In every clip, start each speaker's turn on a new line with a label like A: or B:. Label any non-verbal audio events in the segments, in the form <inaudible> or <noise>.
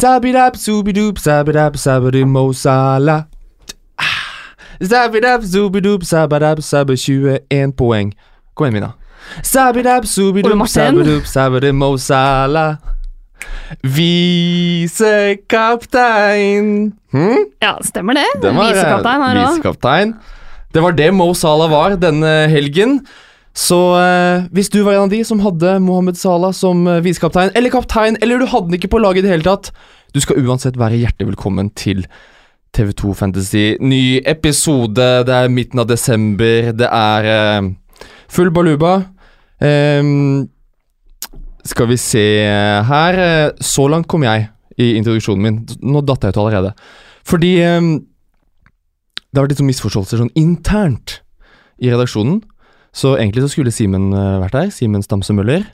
A: Zabidab, zubidub, zabidab, zabidi, mo sala. Zabidab, zubidub, zabadab, zabbe, 21 poeng. Kom igjen, Mina. Zabidab,
B: zubidub,
A: zubidoop,
B: Martin.
A: zabidoop, mo sala. Visekaptein. Hm?
B: Ja, stemmer det.
A: Den var, eh,
B: Visekaptein her òg.
A: visekaptein. Det var det Mo Salah var denne helgen. Så eh, hvis du var en av de som hadde Mohammed Salah som eh, visekaptein, eller kaptein, eller du hadde den ikke på laget i det hele tatt, du skal uansett være hjertelig velkommen til TV2 Fantasy. Ny episode, det er midten av desember, det er eh, full baluba. Ehm, skal vi se her eh, Så langt kom jeg i introduksjonen min. Nå datt jeg ut allerede. Fordi ehm, det har vært litt sånn misforståelser sånn internt i redaksjonen. Så egentlig så skulle Simen eh, vært der. Simen Stamse Møller.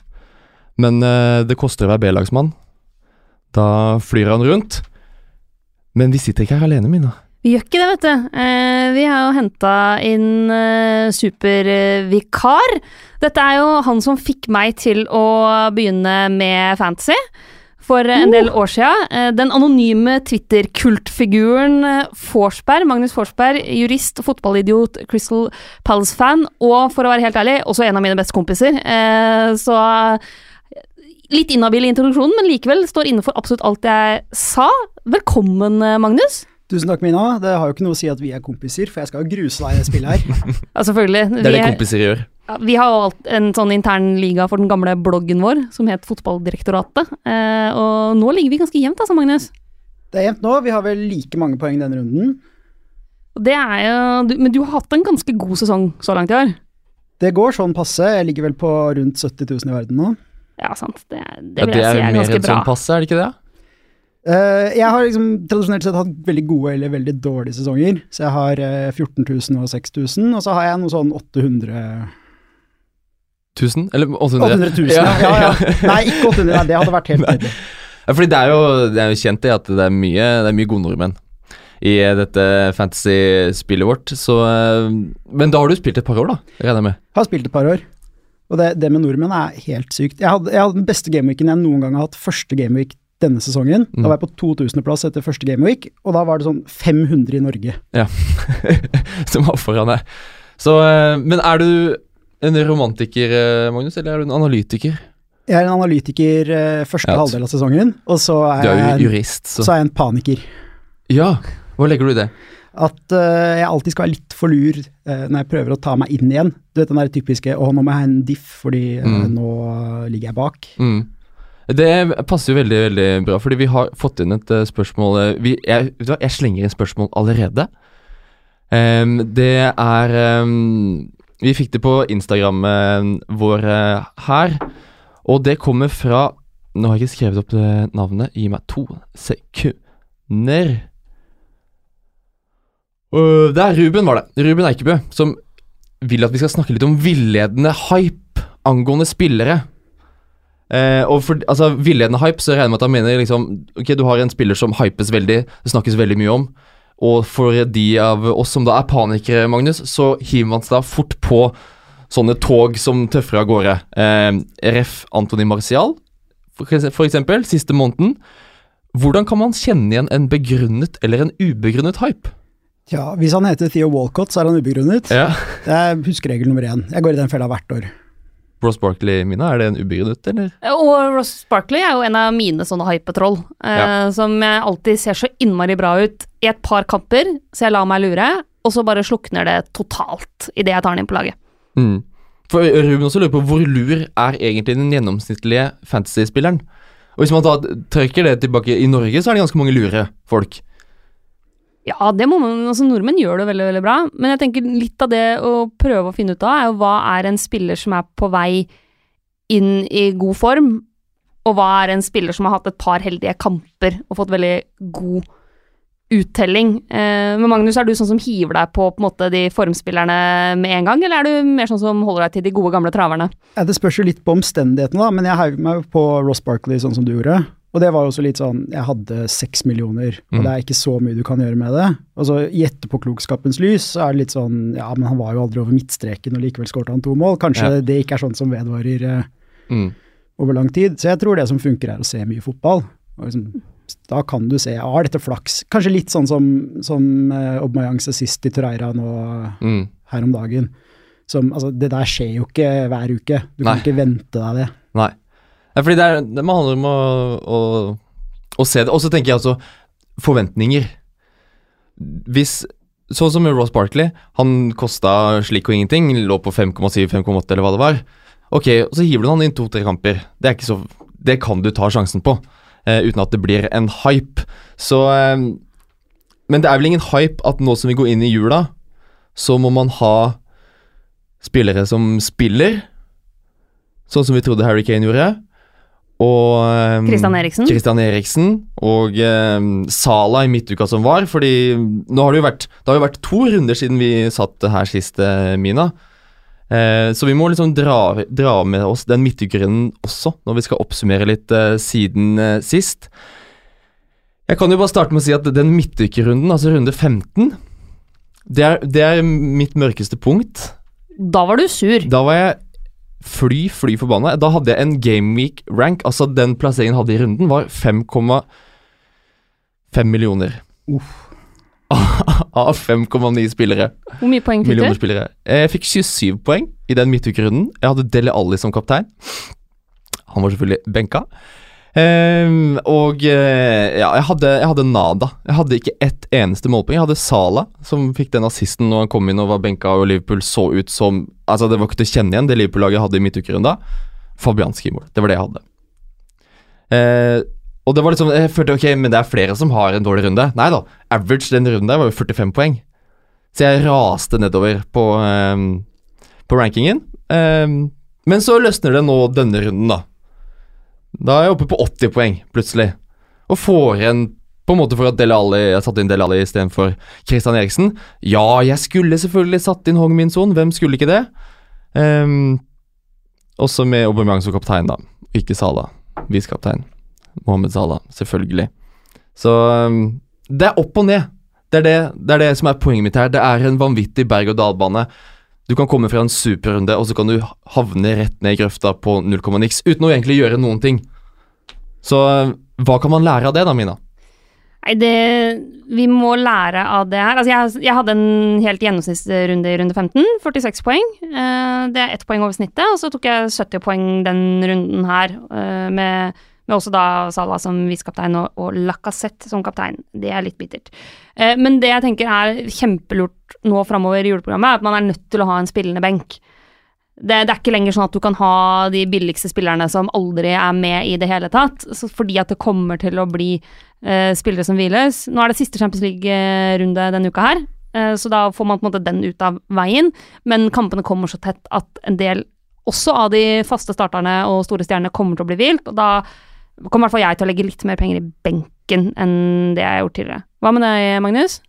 A: Men eh, det koster å være B-lagsmann. Da flyr han rundt. Men vi sitter ikke her alene, Mina.
B: Vi gjør ikke det, vet du. Eh, vi har jo henta inn supervikar. Dette er jo han som fikk meg til å begynne med fantasy for en del år sia. Eh, den anonyme Twitter-kultfiguren eh, Forsberg, Magnus Forsberg, jurist, fotballidiot, Crystal Palace-fan, og for å være helt ærlig, også en av mine beste kompiser. Eh, så litt inhabil i introduksjonen, men likevel står inne for absolutt alt jeg sa. Velkommen, eh, Magnus.
C: Tusen takk, Mina. Det har jo ikke noe å si at vi er kompiser, for jeg skal jo gruse deg i det spillet her.
B: Ja, selvfølgelig.
A: Det er det kompiser gjør.
B: Ja, vi har en sånn intern liga for den gamle bloggen vår, som het Fotballdirektoratet. Eh, og nå ligger vi ganske jevnt, altså, Magnus.
C: Det er jevnt nå. Vi har vel like mange poeng denne runden.
B: Det er jo, du, men du har hatt en ganske god sesong så langt i år.
C: Det går sånn passe. Jeg ligger vel på rundt 70 000 i verden nå.
B: Ja, sant. Det, det
A: Ja,
B: vil
A: det
B: jeg si
A: er ganske bra.
B: Det er
A: mer enn sånn passe, er det ikke det?
C: Uh, jeg har liksom tradisjonelt sett hatt veldig gode eller veldig dårlige sesonger. Så jeg har uh, 14 000 og 6000, og så har jeg noe sånn 800
A: 1000? Eller 800?
C: 800 000, ja. ja, ja. <laughs> Nei, ikke 800, nei, det hadde vært helt nydelig.
A: Fordi det er, jo, det er jo kjent det at det er mye, det er mye gode nordmenn i dette fantasy-spillet vårt. Så, eh, men da har du spilt et par år, da? Regner jeg med.
C: Har spilt et par år. Og det, det med nordmenn er helt sykt. Jeg hadde, jeg hadde den beste gameweeken jeg noen gang har hatt, første gameweek denne sesongen.
A: Mm.
C: Da var jeg på 2000.-plass etter første gameweek, og da var det sånn 500 i Norge.
A: Ja, <laughs> Som var foran deg. Så, eh, men er du en romantiker, eh, Magnus, eller er du en analytiker?
C: Jeg er en analytiker eh, første
A: Ja,
C: halvdel av sesongen, og så er,
A: er
C: jeg,
A: jurist, så
C: så er jeg en paniker.
A: Ja, hva legger du i det?
C: At uh, jeg alltid skal være litt for lur uh, når jeg prøver å ta meg inn igjen. Du vet den der typiske 'å, nå må jeg ha en diff fordi uh,
A: Mm.
C: nå ligger jeg bak'.
A: Mm. Det passer jo veldig veldig bra, fordi vi har fått inn et spørsmål vi, jeg, jeg slenger inn spørsmål allerede. Um, det er em, Vi fikk det på Instagrammen vår eh, her, og det kommer fra Nå har jeg ikke skrevet opp det navnet. Gi meg to sekunder. Øh, det er Ruben, var det. Ruben Eikebø, som vil at vi skal snakke litt om villedende hype angående spillere. Eh, og for altså, villedende hype, så regner jeg med at han mener liksom Ok, du har en spiller som hypes veldig, det snakkes veldig mye om. Og for de av oss som da er panikere, Magnus, så hiver man seg da fort på sånne tog som tøffer av gårde. Eh, ref. Antony Marcial, for eksempel, siste måneden. Hvordan kan man kjenne igjen en begrunnet eller en ubegrunnet hype?
C: Ja, Hvis han heter Theo Walcott, så er han ubegrunnet.
A: Ja.
C: Det er huskeregel nummer én. Jeg går i den fella hvert år.
A: Ross Barkley, Mina, er det en ubegrunnet, eller?
B: Og Ross Barkley er jo en av mine sånne hypetroll, eh,
A: Ja.
B: som alltid ser så innmari bra ut i et par kamper, så jeg lar meg lure, og så bare slukner det totalt idet jeg tar den inn på laget.
A: Mm. For Ruben også lurer på hvor lur er egentlig den gjennomsnittlige fantasy-spilleren? Og Hvis man da trekker det tilbake i Norge, så er det ganske mange lure folk.
B: Ja, det må man, altså nordmenn gjør det veldig, veldig bra, men jeg tenker litt av det å prøve å finne ut av, er jo hva er en spiller som er på vei inn i god form, og hva er en spiller som har hatt et par heldige kamper og fått veldig god uttelling. Eh, men Magnus, er du sånn som hiver deg på, på måte, de formspillerne med en gang, eller er du mer sånn som holder deg til de gode, gamle traverne?
C: Ja, det spørs jo litt på omstendighetene, da, men jeg heiv meg på Ross Barkley sånn som du gjorde. Og det var jo også litt sånn Jeg hadde seks millioner, og
A: Mm.
C: det er ikke så mye du kan gjøre med det. Og så i etterpåklokskapens lys så er det litt sånn Ja, men han var jo aldri over midtstreken, og likevel skåret han to mål. Kanskje
A: Ja.
C: det ikke er sånn som vedvarer eh,
A: Mm.
C: over lang tid. Så jeg tror det som funker, er å se mye fotball. Og liksom da kan du se Har dette flaks? Kanskje litt sånn som, som uh, Aubameyang's sist i Torreira nå
A: Mm.
C: her om dagen. Som, altså, det der skjer jo ikke hver uke. Du kan ikke vente deg det.
A: Nei. Nei, fordi det, er, det handler om å, å, å se det. Og så tenker jeg altså forventninger. Hvis Sånn som Ross Barkley, han kosta slik og ingenting, lå på 5,7-5,8 eller hva det var. Ok, og så hiver du han inn to-tre kamper. Det er ikke så Det kan du ta sjansen på, Uh, uten at det blir en hype. Så uh, Men det er vel ingen hype at nå som vi går inn i jula, så må man ha spillere som spiller, sånn som vi trodde Harry Kane gjorde. Og Kristian
B: um, Eriksen.
A: Christian Eriksen og um, Sala i midtuka som var. Fordi nå har det jo vært Det har jo vært to runder siden vi satt her sist, eh, Mina. Uh, så vi må liksom dra, dra med oss den midtukerunden også, når vi skal oppsummere litt uh, siden uh, sist. Jeg kan jo bare starte med å si at den midtukerunden, altså runde 15, det er, det er mitt mørkeste punkt.
B: Da var du sur.
A: Da var jeg fly, fly forbanna. Da hadde jeg en gameweek rank, altså den plasseringen jeg hadde i runden, var 5,5 millioner.
C: Uff. <laughs>
A: Av 5,9 spillere.
B: Hvor mye poeng fikk
A: Millioner
B: du?
A: spillere. Jeg fikk 27 poeng i den midtukerunden. Jeg hadde Dele Alli som kaptein. Han var selvfølgelig benka. Ehm, og eh, ja, jeg hadde, jeg hadde nada. Jeg hadde ikke ett eneste målpoeng. Jeg hadde Sala, som fikk den assisten når han kom inn og var benka, og Liverpool så ut som Altså, det var ikke til å kjenne igjen det Liverpool-laget hadde i midtukerunda. Fabianski mål. Det var det jeg hadde. Uh, og det var liksom Jeg følte ok, men det er flere som har en dårlig runde. Nei da. Average den runden der var jo 45 poeng. Så jeg raste nedover på, um, på rankingen. Um, men så løsner det nå denne runden, da. Da er jeg oppe på 80 poeng, plutselig. Og får igjen på en måte for at Dele Alli Jeg satte inn Dele Alli istedenfor Christian Eriksen. Ja, jeg skulle selvfølgelig satt inn Hong Min Son, hvem skulle ikke det? Um, også med Aubameyang som kaptein, da. Ikke Salah. Visekaptein. Mohammed Salah, selvfølgelig. Så um, det er opp og ned. Det er det, det er det som er poenget mitt her. Det er en vanvittig berg-og-dal-bane. Du kan komme fra en superrunde, og så kan du havne rett ned i grøfta på 0, niks uten å egentlig gjøre noen ting. Så eh, hva kan man lære av det, da, Mina?
B: Nei, det Vi må lære av det her. Altså, jeg, jeg hadde en helt gjennomsnittsrunde i runde 15. 46 poeng. Eh, det er ett poeng over snittet. Og så tok jeg 70 poeng den runden her, eh, med, med også da Salah som visekaptein og, og Lacassette som kaptein. Det er litt bittert. Eh, men det jeg tenker er kjempelurt nå framover i juleprogrammet, er at man er nødt til å ha en spillende benk. Det, det er ikke lenger sånn at du kan ha de billigste spillerne som aldri er med i det hele tatt, så fordi at det kommer til å bli eh, spillere som hviles. Nå er det siste Champions League-runde denne uka her, eh, så da får man på en måte den ut av veien. Men kampene kommer så tett at en del også av de faste starterne og store stjernene kommer til å bli hvilt, og da kommer i hvert fall jeg til å legge litt mer penger i benken enn det jeg har gjort tidligere. Hva med deg, Magnus?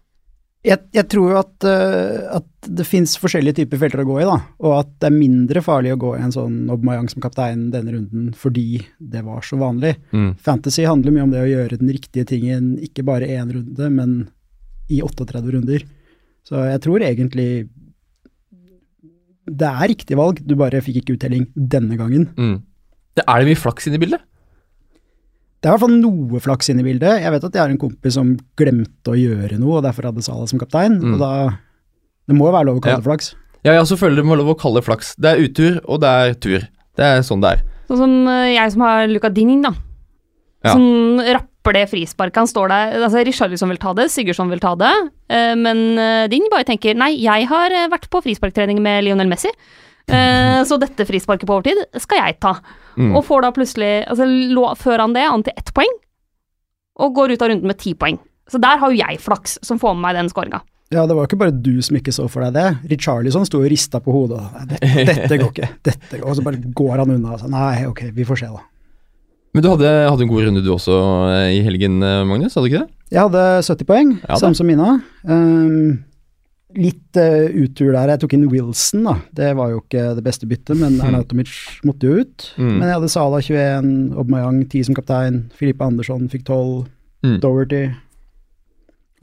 C: Jeg, jeg tror jo at, uh, at det fins forskjellige typer felter å gå i, da. Og at det er mindre farlig å gå i en sånn Aubameyang som kaptein denne runden fordi det var så vanlig.
A: Mm.
C: Fantasy handler mye om det å gjøre den riktige tingen, ikke bare én runde, men i 38 runder. Så jeg tror egentlig det er riktig valg, du bare fikk ikke uttelling denne gangen.
A: Mm. Det er det mye flaks inne i bildet?
C: Det er i hvert fall noe flaks inne i bildet. Jeg vet at jeg har en kompis som glemte å gjøre noe, og derfor hadde Salah som kaptein.
A: Mm.
C: Og da Det må jo være lov å kalle
A: Ja.
C: det flaks.
A: Ja, ja, selvfølgelig må det være lov å kalle det flaks. Det er utur, og det er tur. Det er sånn det er.
B: Sånn som eh, jeg som har Luka Dinning, da.
A: Ja.
B: Som rapper det frisparket. Han står der altså Richarlison vil ta det, Sigurdsson vil ta det, eh, men eh, Ding bare tenker nei, jeg har vært på frisparktrening med Lionel Messi, eh, så dette frisparket på overtid skal jeg ta.
A: Mm.
B: Og får da plutselig altså lå, Før han det an til ett poeng, og går ut av runden med ti poeng. Så der har jo jeg flaks, som får med meg den skåringa.
C: Ja, det var jo ikke bare du som ikke så for deg det. Richarlison sto og rista på hodet. dette, dette går ikke. <laughs> Dette går. Og så bare går han unna og sa nei, ok, vi får se, da.
A: Men du hadde, hadde en god runde du også eh, i helgen, eh, Magnus? Hadde du ikke det?
C: Jeg hadde 70 poeng,
A: Ja
C: samme som Mina. Um, litt uh, uttur der. Jeg tok inn Wilson, da. Det var jo ikke det beste byttet, men
A: Arnautomic
C: Arnautovic måtte jo ut.
A: Mm.
C: Men jeg hadde Sala 21, Aubameyang 10 som kaptein, Filippe Andersson fikk 12,
A: Mm.
C: Doverty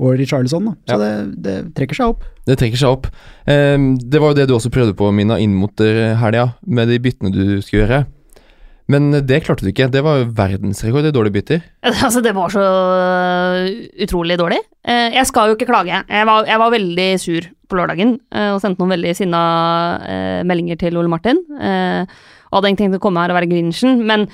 C: og Richarlison, da. Så
A: Ja.
C: det, det trekker seg opp.
A: Det trekker seg opp. Um, det var jo det du også prøvde på, Mina, inn mot eh, helga, med de byttene du skulle gjøre. Men det klarte du ikke. Det var verdensrekord i dårlige bytter. <laughs>
B: Altså, det var så øh, utrolig dårlig. Eh, Jeg skal jo ikke klage. Jeg var, jeg var veldig sur på lørdagen eh, og sendte noen veldig sinna eh, meldinger til Ole Martin. Og hadde egentlig tenkt å komme her og være grinchen, men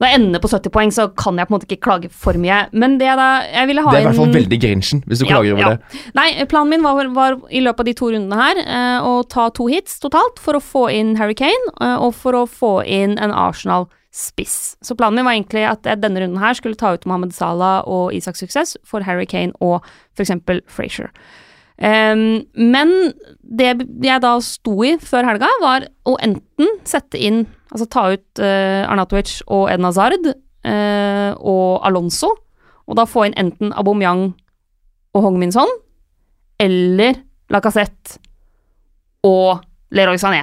B: når jeg ender på 70 poeng, så kan jeg på en måte ikke klage for mye. Men det da Jeg ville ha
A: Det er i hvert fall
B: en-
A: veldig grinchen, hvis du
B: Ja,
A: klager over
B: ja.
A: det.
B: Nei, planen min var, var i løpet av de to rundene her eh, å ta to hits totalt for å få inn Harry Kane eh, og for å få inn en Arsenal-spiss. Så planen min var egentlig at jeg denne runden her skulle ta ut Mohammed Salah og Isak Suksess for Harry Kane og f.eks. Frazier. Um, men det jeg da sto i før helga, var å enten sette inn Altså ta ut uh, Arnatovic og Edna Zard eh, og Alonso, og da få inn enten Aubameyang og Hongminson eller Lacassette og Leroy Sané.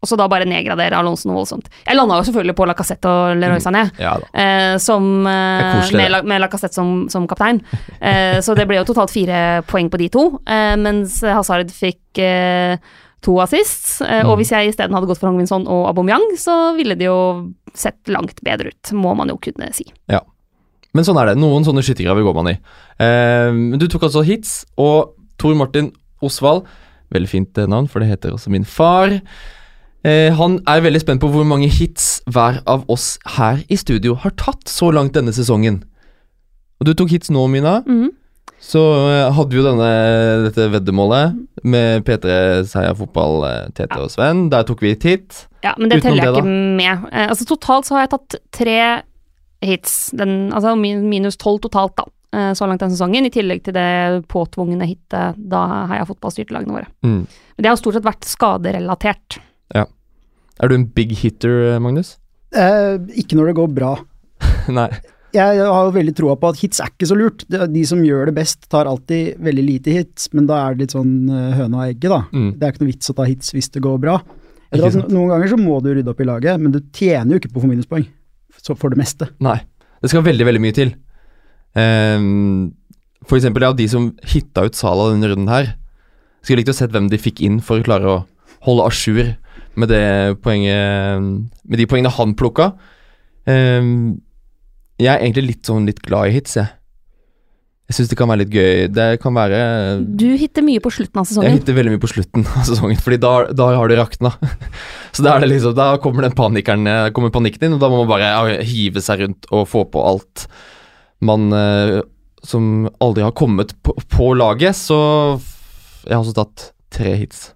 B: Og så da bare nedgradere Alonso noe voldsomt. Jeg landa jo selvfølgelig på Lacassette og Leroy Sané,
A: Ja da.
B: eh, som, eh,
A: koselig,
B: med, med Lacassette som, som kaptein. Eh, så det ble jo totalt fire poeng på de to, eh, mens Hazard fikk eh, to assists. Eh,
A: Mm.
B: Og hvis jeg isteden hadde gått for Hong og Aubameyang, så ville det jo sett langt bedre ut, må man jo kunne si. Ja.
A: Men sånn er det. Noen sånne skyttergraver går man i. Eh, du tok altså hits, og Tor Martin Osvald Veldig fint eh, navn, for det heter også min far. Eh, han er veldig spent på hvor mange hits hver av oss her i studio har tatt så langt denne sesongen. Og du tok hits nå, Mina.
B: Mhm.
A: Så eh, hadde vi jo denne, dette veddemålet med P3 Seia Fotball, Tete Tete og Sven. Der tok vi et hit.
B: Ja, men det
A: Utenom
B: teller jeg
A: det,
B: ikke med. Eh, altså Totalt så har jeg tatt tre hits, den, altså minus tolv totalt, da, eh, så langt den sesongen. I tillegg til det påtvungne hitet da Heia Fotball styrte lagene våre.
A: Mm.
B: Men det har stort sett vært skaderelatert. Ja.
A: Er du en big hitter, eh, Magnus?
C: Eh, ikke når det går bra. <laughs>
A: Nei.
C: Jeg har jo veldig troa på at hits er ikke så lurt. De som gjør det best, tar alltid veldig lite hits, men da er det litt sånn eh, høna og egget, da.
A: Mm.
C: Det er ikke noe vits å ta hits hvis det går bra. At Noen ganger så må du rydde opp i laget, men du tjener jo ikke på for minuspoeng. Så for det meste.
A: Nei. Det skal veldig, veldig mye til. Um, for eksempel, ja, de som hitta ut Sala denne runden her. Skulle likt å sett hvem de fikk inn for å klare å holde à jour med, med de poengene han plukka. Ehm, jeg er egentlig litt sånn litt glad i hits, jeg. Jeg syns det kan være litt gøy. Det kan være
B: Du hitter mye på slutten av sesongen.
A: Jeg hitter veldig mye på slutten av sesongen, Fordi da, da har det rakna. <laughs> Så da, det liksom, da kommer den panikeren kommer panikken inn, og da må man bare hive seg rundt og få på alt man eh, som aldri har kommet på, på laget. Så jeg har også tatt tre hits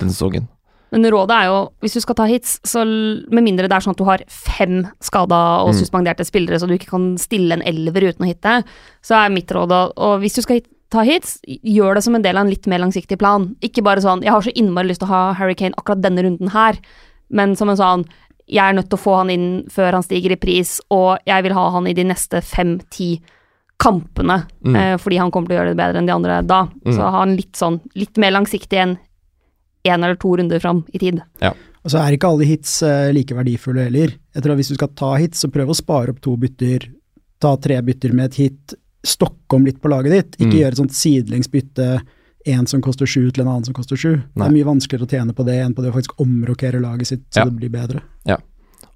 A: denne sesongen.
B: Men rådet er jo, hvis du skal ta hits, så med mindre det er sånn at du har fem skada og
A: Mm.
B: suspenderte spillere, så du ikke kan stille en elver uten å hitte, så er mitt råd og hvis du skal hit, ta hits, gjør det som en del av en litt mer langsiktig plan. Ikke bare sånn 'jeg har så innmari lyst til å ha Harry Kane akkurat denne runden her', men som en sånn 'jeg er nødt til å få han inn før han stiger i pris', og 'jeg vil ha han i de neste fem-ti kampene',
A: Mm.
B: eh, fordi han kommer til å gjøre det bedre enn de andre da.
A: Mm.
B: Så ha en litt sånn, litt mer langsiktig enn én eller to runder fram i tid.
C: Og så er ikke alle hits eh, like verdifulle heller. Jeg tror at Hvis du skal ta hits, så prøv å spare opp to bytter, ta tre bytter med et hit, stokke om litt på laget ditt. Ikke
A: Mm.
C: gjøre et sånt sidelengs bytte, en som koster sju til en annen som koster sju. Det er mye vanskeligere å tjene på det enn på det å faktisk omrokere laget sitt så
A: Ja.
C: det blir bedre. Ja.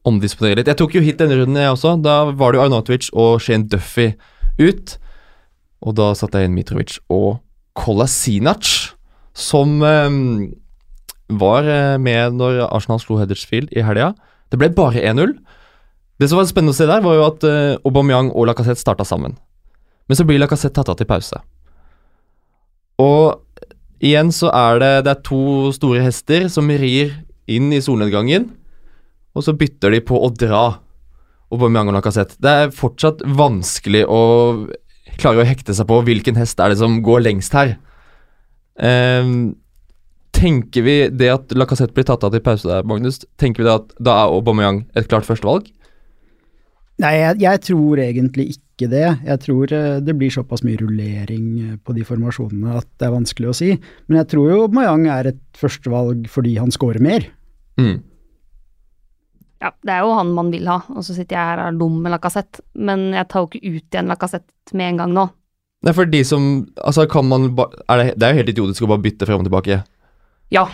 A: Omdisponere litt. Jeg tok jo hit denne runden, jeg også. Da var det jo Arnautovic og Shane Duffy ut. Og da satte jeg inn Mitrovic og Kolasinac, som eh, var eh, med når Arsenal slo Huddersfield i helga. Det ble bare 1-0. Det som var spennende å se der, var jo at eh, Aubameyang og Lacassette starta sammen. Men så blir Lacassette tatt av til pause. Og igjen så er det Det er to store hester som rir inn i solnedgangen, og så bytter de på å dra Aubameyang og Lacassette. Det er fortsatt vanskelig å klare å hekte seg på hvilken hest er det som går lengst her. Ehm, tenker vi det at Lacassette blir tatt av til pause der, Magnus, tenker vi det at da er Aubameyang et klart førstevalg?
C: Nei, jeg, jeg tror egentlig ikke det. Jeg tror eh, det blir såpass mye rullering eh, på de formasjonene at det er vanskelig å si. Men jeg tror jo Mayang er et førstevalg fordi han scorer mer.
A: Mm.
B: Ja, det er jo han man vil ha, og så sitter jeg her og er dum med Lacassette. Men jeg tar jo ikke ut igjen Lacassette med en gang nå.
A: Det er for de som Altså, kan man ba, er det, det er jo helt idiotisk å bare bytte frem og tilbake.
B: Ja,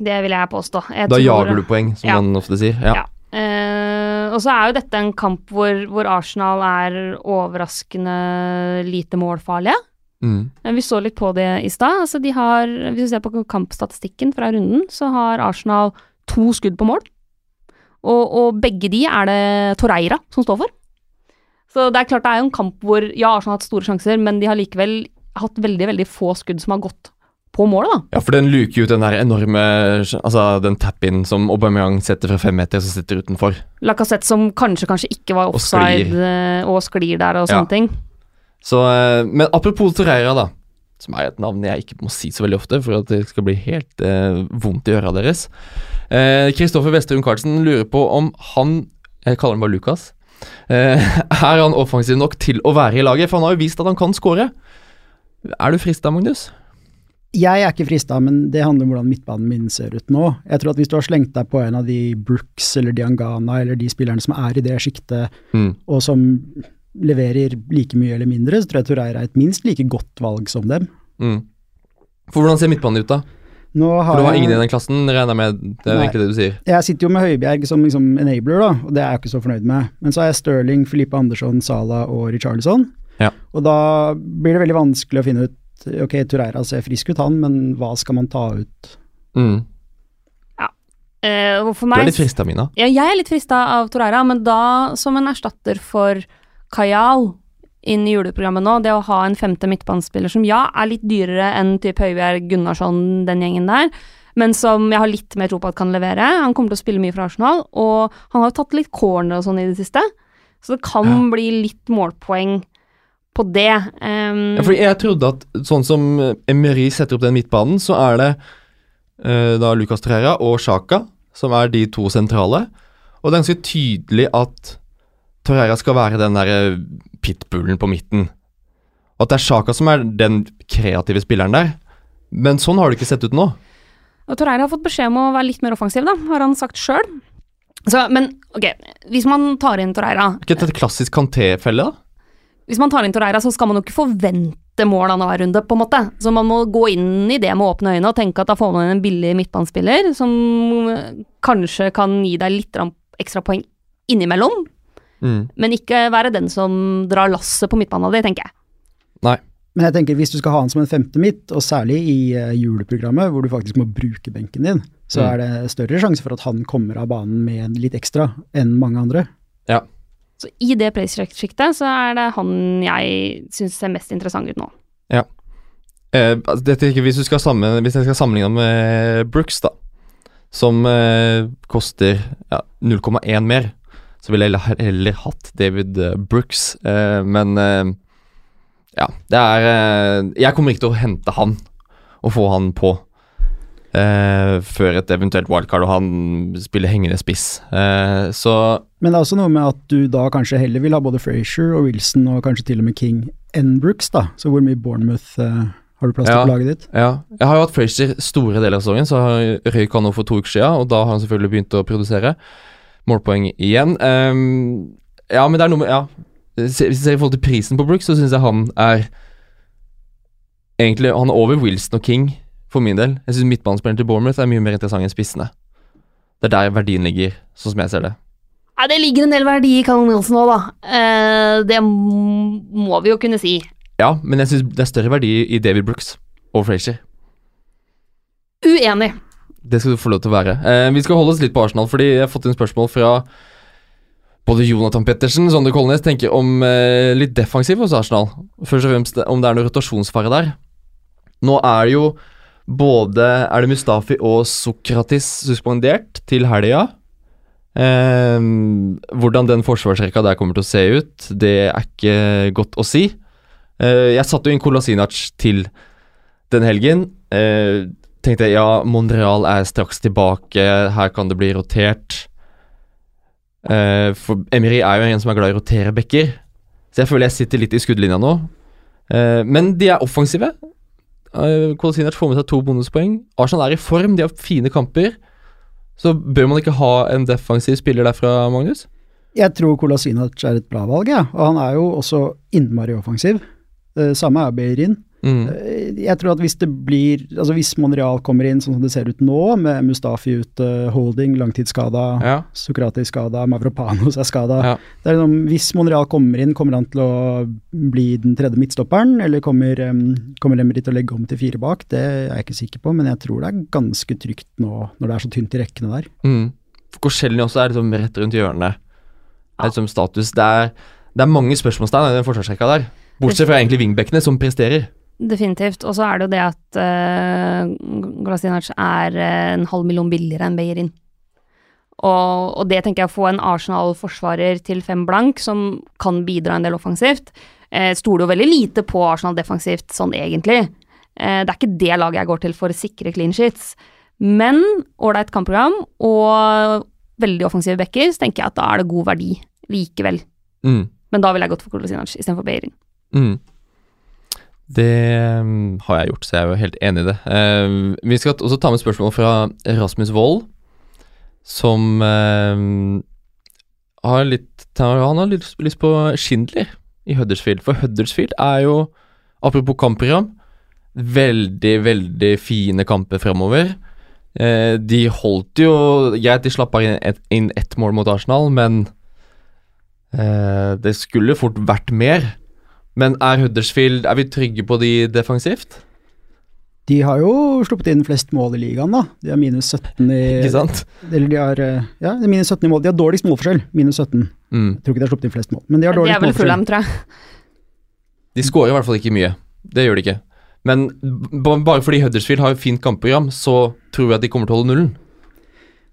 B: det vil jeg påstå. Jeg
A: Da
B: tror-
A: jager du poeng, som
B: Ja.
A: man ofte sier. Ja.
B: Ja. Uh, og så er jo dette en kamp hvor, hvor Arsenal er overraskende lite målfarlige.
A: Mm.
B: Eh, Vi så litt på det i stad. Altså de har, hvis du ser på kampstatistikken fra runden, så har Arsenal to skudd på mål. Og, og begge de er det Torreira som står for. Så det er klart det er jo en kamp hvor ja, Arsenal har hatt store sjanser, men de har likevel hatt veldig, veldig få skudd som har gått på målet, da.
A: Ja, for den luker jo ut den der enorme Altså den tap-in som Aubameyang setter fra fem meter, som sitter utenfor.
B: Lacassette som kanskje, kanskje ikke var
A: Og
B: offside
A: sklir.
B: eh, og sklir der og
A: Ja.
B: sånne ting.
A: Så, eh, men apropos Torreira, da. Som er et navn jeg ikke må si så veldig ofte, for at det skal bli helt eh, vondt i øra deres. Kristoffer Westerlund Carlsen lurer på om han Jeg kaller han bare Lukas. Eh, <laughs> er han offensiv nok til å være i laget? For han har jo vist at han kan score. Er du frista, Magnus?
C: Jeg er ikke frista, men det handler om hvordan midtbanen min ser ut nå. Jeg tror at hvis du har slengt deg på en av de Brooks eller Diangana eller de spillerne som er i det sjiktet,
A: Mm.
C: og som leverer like mye eller mindre, så tror jeg Torreira er et minst like godt valg som dem.
A: Mm. For hvordan ser midtbanen ut, da?
C: Nå har
A: For du har ingen i den klassen, regner jeg med. Det er
C: Nei.
A: egentlig det du sier.
C: Jeg sitter jo med Høibjerg som liksom enabler, da, og det er jeg ikke så fornøyd med. Men så har jeg Sterling, Filippe Andersson, Sala og Richarlison.
A: Ja.
C: Og da blir det veldig vanskelig å finne ut Ok, Torreira ser frisk ut, han, men hva skal man ta ut?
A: Mm.
B: Eh, og for
A: Du er litt frista, Mina.
B: Ja, jeg er litt frista av Torreira, men da som en erstatter for Kajal inn i juleprogrammet nå. Det å ha en femte midtbanespiller som ja, er litt dyrere enn type Høibjerg, Gunnarsson, den gjengen der, men som jeg har litt mer tro på at kan levere. Han kommer til å spille mye for Arsenal, og han har jo tatt litt corner og sånn i det siste, så det kan
A: Ja.
B: bli litt målpoeng på det. Um,
A: Ja, fordi jeg trodde at sånn som Emery setter opp den midtbanen, så er det uh, da Lucas Torreira og Sjaka som er de to sentrale. Og det er ganske tydelig at Torreira skal være den derre pitbullen på midten. Og at det er Sjaka som er den kreative spilleren der. Men sånn har det ikke sett ut nå.
B: Og Torreira har fått beskjed om å være litt mer offensiv, da, har han sagt sjøl. Men ok, hvis man tar inn Torreira
A: Er ikke dette et klassisk Kanté-felle, da?
B: Hvis man tar inn Torreira, så skal man jo ikke forvente mål annenhver runde, på en måte. Så man må gå inn i det med åpne øyne og tenke at da får man inn en billig midtbanespiller som kanskje kan gi deg litt ekstra poeng innimellom,
A: Mm.
B: men ikke være den som drar lasset på midtbanen di, tenker jeg.
A: Nei.
C: Men jeg tenker hvis du skal ha han som en femte midt, og særlig i eh, juleprogrammet hvor du faktisk må bruke benken din, så
A: Mm.
C: er det større sjanse for at han kommer av banen med litt ekstra enn mange andre.
B: Så i det prissjiktet så er det han jeg syns ser mest interessant ut nå.
A: Eh, altså, dette, hvis, sammen, hvis jeg skal sammenligne med Brooks, da, som eh, koster ja, 0,1 mer, så ville jeg heller hatt David eh, Brooks. Eh, men eh, ja, det er eh, Jeg kommer ikke til å hente han og få han på eh, før et eventuelt wildcard, og han spiller hengende spiss. Eh, så
C: Men det er også noe med at du da kanskje heller vil ha både Frazier og Wilson og kanskje til og med King enn Brooks, da. Så hvor mye Bournemouth eh, har du plass til
A: Ja.
C: på laget ditt?
A: Ja, jeg har jo hatt Frazier store deler av sesongen, så røyk han nå for to uker siden, og da har han selvfølgelig begynt å produsere målpoeng igjen. Um, ja, men det er noe med Ja, hvis vi ser i forhold til prisen på Brooks, så syns jeg han er Egentlig, han er over Wilson og King, for min del. Jeg syns midtbanespilleren til Bournemouth er mye mer interessant enn spissene. Det er der verdien ligger, sånn som jeg ser det.
B: Nei, det ligger en del verdi i Callum Wilson nå, da. Eh, det må vi jo kunne si.
A: Ja, men jeg syns det er større verdi i David Brooks og Frazier.
B: Uenig.
A: Det skal du få lov til å være. Eh, vi skal holde oss litt på Arsenal, fordi jeg har fått inn spørsmål fra både Jonathan Pettersen Sondre Kolnes tenker om eh, litt defensiv hos Arsenal. Først og fremst om det er noe rotasjonsfare der. Nå er det jo både Er det Mustafi og Sokratis suspendert til helga. Eh, hvordan den forsvarsrekka der kommer til å se ut, det er ikke godt å si. Eh, jeg satte jo inn Kolasinac til den helgen. Eh, tenkte ja, Monreal er straks tilbake, her kan det bli rotert. Eh, for Emery er jo en som er glad i å rotere bekker, så jeg føler jeg sitter litt i skuddlinja nå. Eh, men de er offensive. Uh, Kolasinac får med seg to bonuspoeng. Arsenal er i form, de har fine kamper. Så bør man ikke ha en defensiv spiller derfra, Magnus?
C: Jeg tror Kolasinac er et bra valg, ja. og han er jo også innmari offensiv. Det samme er Beirin.
A: Mm.
C: Eh, Jeg tror at hvis det blir Altså hvis Monreal kommer inn sånn som det ser ut nå, med Mustafi ute, Holding langtidsskada,
A: Ja.
C: Sokratis skada, Mavropanos er skada
A: Ja.
C: Det liksom, Hvis Monreal kommer inn, kommer han til å bli den tredje midtstopperen, eller kommer, um, kommer Emery til å legge om til fire bak? Det er jeg ikke sikker på, men jeg tror det er ganske trygt nå når det er så tynt i rekkene der.
A: Mm. Korselny også er liksom rett rundt hjørnet. Det er liksom status. Det er, det er mange spørsmålstegn i den forsvarsrekka der. Bortsett fra egentlig wingbackene, som presterer.
B: Definitivt. Og så er det jo det at uh, Glasinac er eh, en halv million billigere enn Beirin. Og, og det tenker jeg å få en Arsenal-forsvarer til fem blank, som kan bidra en del offensivt. Uh, stoler jo veldig lite på Arsenal defensivt sånn egentlig. Eh, det er ikke det laget jeg går til for å sikre clean sheets. Men ålreit kampprogram og veldig offensive backer, så tenker jeg at da er det god verdi likevel.
A: Mm.
B: Men da ville jeg gått for Kolasinac istedenfor Beirin.
A: Mm. Det mm, har jeg gjort, så jeg er jo helt enig i det. Eh, vi skal også ta med spørsmål fra Rasmus Wold, som eh, har litt Han har lyst, lyst på Schindler i Huddersfield. For Huddersfield er jo, apropos kampprogram, veldig, veldig fine kamper fremover. Eh, de holdt jo Greit, de slapp inn inn ett mål mot Arsenal, men eh, det skulle fort vært mer. Men er Huddersfield Er vi trygge på de defensivt?
C: De har jo sluppet inn flest mål i ligaen, da. De har minus 17 i
A: Ikke sant?
C: Eller de har eh, Ja, de minus 17 i mål. De har dårligst målforskjell, minus 17.
A: Mm.
C: Jeg tror ikke de har sluppet inn flest mål, men de har
B: Det er
C: dårligst
B: vel
C: av
B: Fulham, tror jeg.
A: De skårer i hvert fall ikke mye. Det gjør de ikke. Men bare fordi Huddersfield har et fint kampprogram, så tror vi at de kommer til å holde nullen.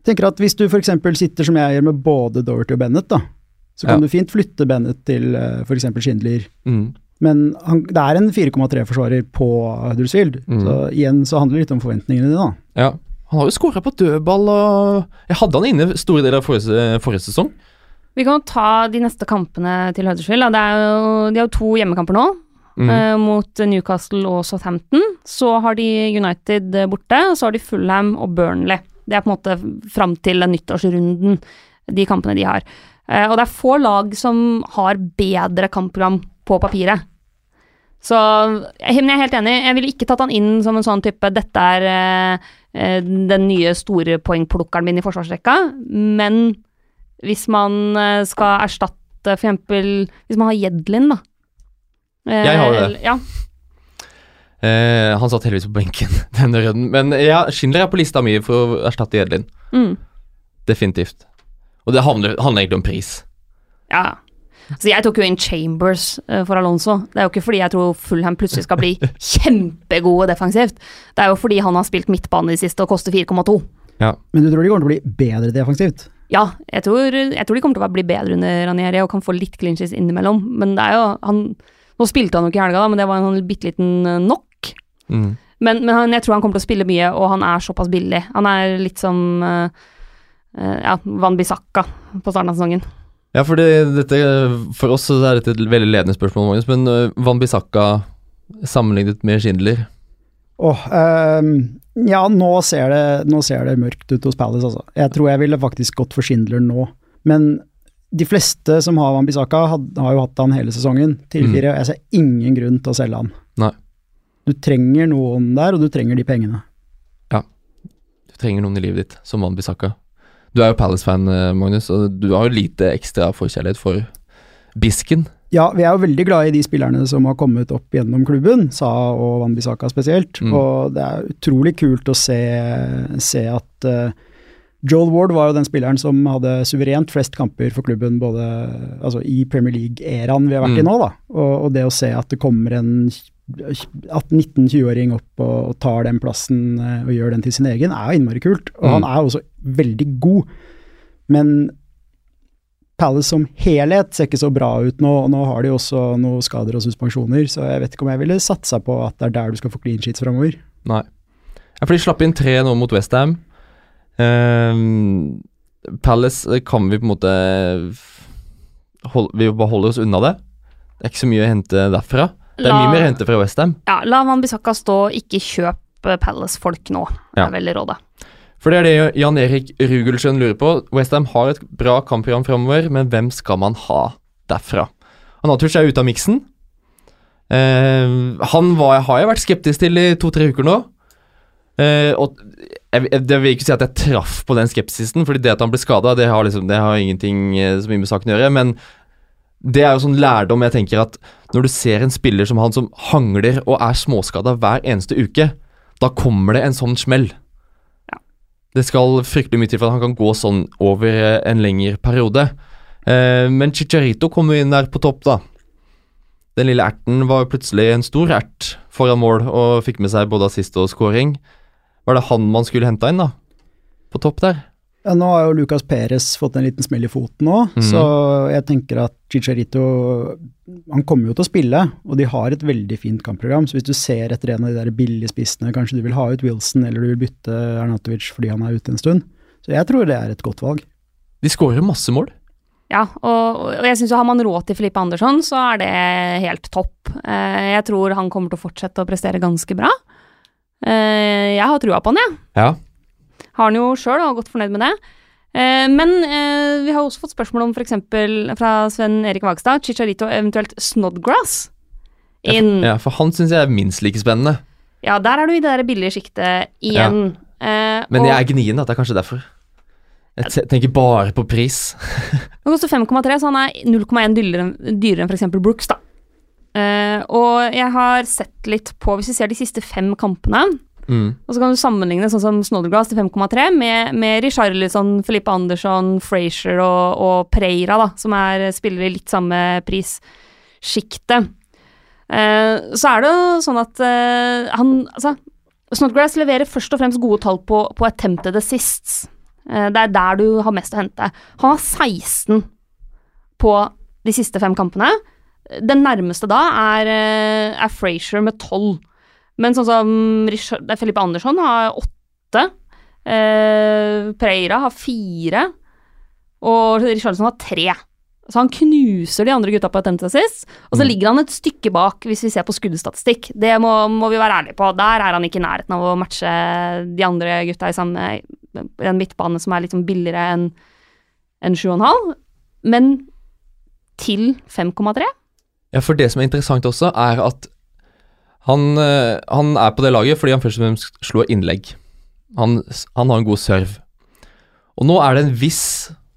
C: Jeg tenker at Hvis du f.eks. sitter som jeg gjør med både Dorothy og Bennett, da, så kan
A: Ja.
C: du fint flytte Bennett til uh, f.eks. Schindler.
A: Mm.
C: Men han, det er en 4,3-forsvarer på Huddersfield,
A: Mm.
C: så igjen så handler det litt om forventningene dine, da.
A: Ja. Han har jo skåra på dødball og Jeg hadde han inne store deler av forrige, forrige sesong.
B: Vi kan jo ta de neste kampene til Huddersfield. da. Det er jo, de har jo to hjemmekamper nå,
A: Mm.
B: Uh, mot Newcastle og Southampton. Så har de United eh, borte, og så har de Fulham og Burnley. Det er på en måte fram til den nyttårsrunden, de kampene de har. Eh, og det er få lag som har bedre kampprogram på papiret. Så jeg er helt enig, jeg ville ikke tatt han inn som en sånn type 'dette er eh, eh, den nye store poengplukkeren min i forsvarsrekka', men hvis man eh, skal erstatte eksempel Hvis man har Jedlin, da. Eh,
A: Jeg har det.
B: eller- Ja,
A: Eh, han satt heldigvis på benken <laughs> denne runden. Men ja, Schindler er på lista mi for å erstatte Jedlin.
B: mm,
A: Definitivt. Og det handler, handler egentlig om pris.
B: ja. Så jeg tok jo inn Chambers eh, for Alonso. Det er jo ikke fordi jeg tror Fulham plutselig skal bli <laughs> kjempegode defensivt. Det er jo fordi han har spilt midtbane i det siste og koster 4,2.
C: Men du tror de kommer til å bli bedre defensivt?
B: Ja, jeg tror, jeg tror de kommer til å bli bedre under Ranieri og kan få litt clinches innimellom. Men det er jo han, Nå spilte han jo ikke i helga, da, men det var en sånn bitte liten eh, knock.
A: Mm.
B: Men, men han, jeg tror han kommer til å spille mye, og han er såpass billig. Han er litt som uh, ja, Van Bissaka på starten av sesongen.
A: Ja, for, det, dette, for oss er dette et veldig ledende spørsmål, Magnus. Men uh, Van Bissaka sammenlignet med Schindler
C: Åh, ehm, ja, nå ser, det, nå ser det mørkt ut hos Palace, altså. Jeg tror jeg ville faktisk gått for Schindler nå. Men de fleste som har Van Bissaka, had, har jo hatt han hele sesongen til
A: Mm.
C: fire, og jeg ser ingen grunn til å selge han.
A: Nei.
C: Du trenger noen der, og du trenger de pengene. Ja.
A: Du trenger noen i livet ditt, som Van Bissaka. Du er jo Palace-fan, eh, Magnus, og du har jo lite ekstra forkjærlighet for Bisken.
C: Ja, vi er jo veldig glad i de spillerne som har kommet opp gjennom klubben, Sa og Van Bissaka spesielt.
A: Mm.
C: Og det er utrolig kult å se, se at uh, Joel Ward var jo den spilleren som hadde suverent flest kamper for klubben både altså i Premier League-æraen vi har vært i
A: Mm.
C: nå. da. Og, og det å se at det kommer en 18-19-20-åring opp og, og tar den plassen eh, og gjør den til sin egen, er jo innmari kult. Og
A: Mm.
C: han er også veldig god. Men Palace som helhet ser ikke så bra ut nå, og nå har de også noen skader og suspensjoner, så jeg vet ikke om jeg ville satsa på at det er der du skal få clean sheets framover.
A: Nei. Ja, for de slapp inn tre nå mot Westham. Um, Palace eh, kan vi på en måte hold, Vi bare holder oss unna det. Det er ikke så mye å hente derfra. Det er mye mer hente fra Westham.
B: Ja, la Van Bissaka stå, ikke kjøp eh, Palace-folk nå,
A: Det
B: er veldig rådet.
A: For det er det Jan Erik Rugelsen lurer på. Westham har et bra kampprogram framover, men hvem skal man ha derfra? Anatovic er ute av miksen. Eh, han var, har jeg vært skeptisk til i to-tre uker nå. Eh, og jeg, jeg, vil ikke si at jeg traff på den skepsisen, Fordi det at han ble skada, det, har liksom, det har ingenting eh, så mye med saken å gjøre. Men det er jo sånn lærdom jeg tenker at når du ser en spiller som han som hangler og er småskada hver eneste uke, da kommer det en sånn smell.
B: Ja.
A: Det skal fryktelig mye til for at han kan gå sånn over eh, en lengre periode. Eh, men Chicharito kom jo inn der på topp, da. Den lille erten var plutselig en stor ert foran mål og fikk med seg både assist og scoring. Var det han man skulle henta inn, da? På topp der?
C: Ja, nå har jo Lucas Perez fått en liten smell i foten òg,
A: mm.
C: så jeg tenker at Chicharito Han kommer jo til å spille, og de har et veldig fint kampprogram. Så hvis du ser etter en av de der billige spissene, kanskje du vil ha ut Wilson eller du vil bytte Arnatovic fordi han er ute en stund. Så jeg tror det er et godt valg.
A: De skårer masse mål.
B: Ja, og, og jeg syns jo har man råd til Filippe Andersson, så er det helt topp. Eh, jeg tror han kommer til å fortsette å prestere ganske bra. Eh, jeg har trua på han, jeg.
A: Ja.
B: Har han jo sjøl og er godt fornøyd med det. Eh, men eh, vi har også fått spørsmål om f.eks. fra Sven Erik Vagstad, Chicharito eventuelt Snodgrass In.
A: Ja, for han syns jeg er minst like spennende.
B: Ja, der er du i det der billige sjiktet igjen. Eh,
A: Men jeg er gnien, da. Det er kanskje derfor. Jeg tenker bare på pris. <laughs>
B: Han koster 5,3, så han er 0,1 dyrere, dyrere enn f.eks. Brooks, da. Eh, og jeg har sett litt på, hvis vi ser de siste fem kampene,
A: Mm.
B: og så kan du sammenligne sånn som Snodgrass til 5,3 med, med Richarlison, Felipe Andersson, Frazier og, og Preira, da, som er spillere i litt samme prissjiktet. Eh, så er det jo sånn at eh, han Altså, Snodgrass leverer først og fremst gode tall på, på attempted assists. Eh, det er der du har mest å hente. Han har 16 på de siste fem kampene. Den nærmeste da er, eh, er Frazier med 12. Men sånn som Richard, Felipe Andersson har åtte. Eh, Preira har fire. Og Richarlison har tre. Så han knuser de andre gutta på attempt assist. Og så
A: Mm.
B: ligger han et stykke bak, hvis vi ser på skuddstatistikk. Det må, må vi være ærlige på. Der er han ikke i nærheten av å matche de andre gutta i samme en midtbane som er litt sånn billigere enn en 7,5. Men til 5,3?
A: Ja, for det som er interessant også, er at han, eh, han er på det laget fordi han først og fremst slår innlegg. Han, han har en god serve. Og nå er det en viss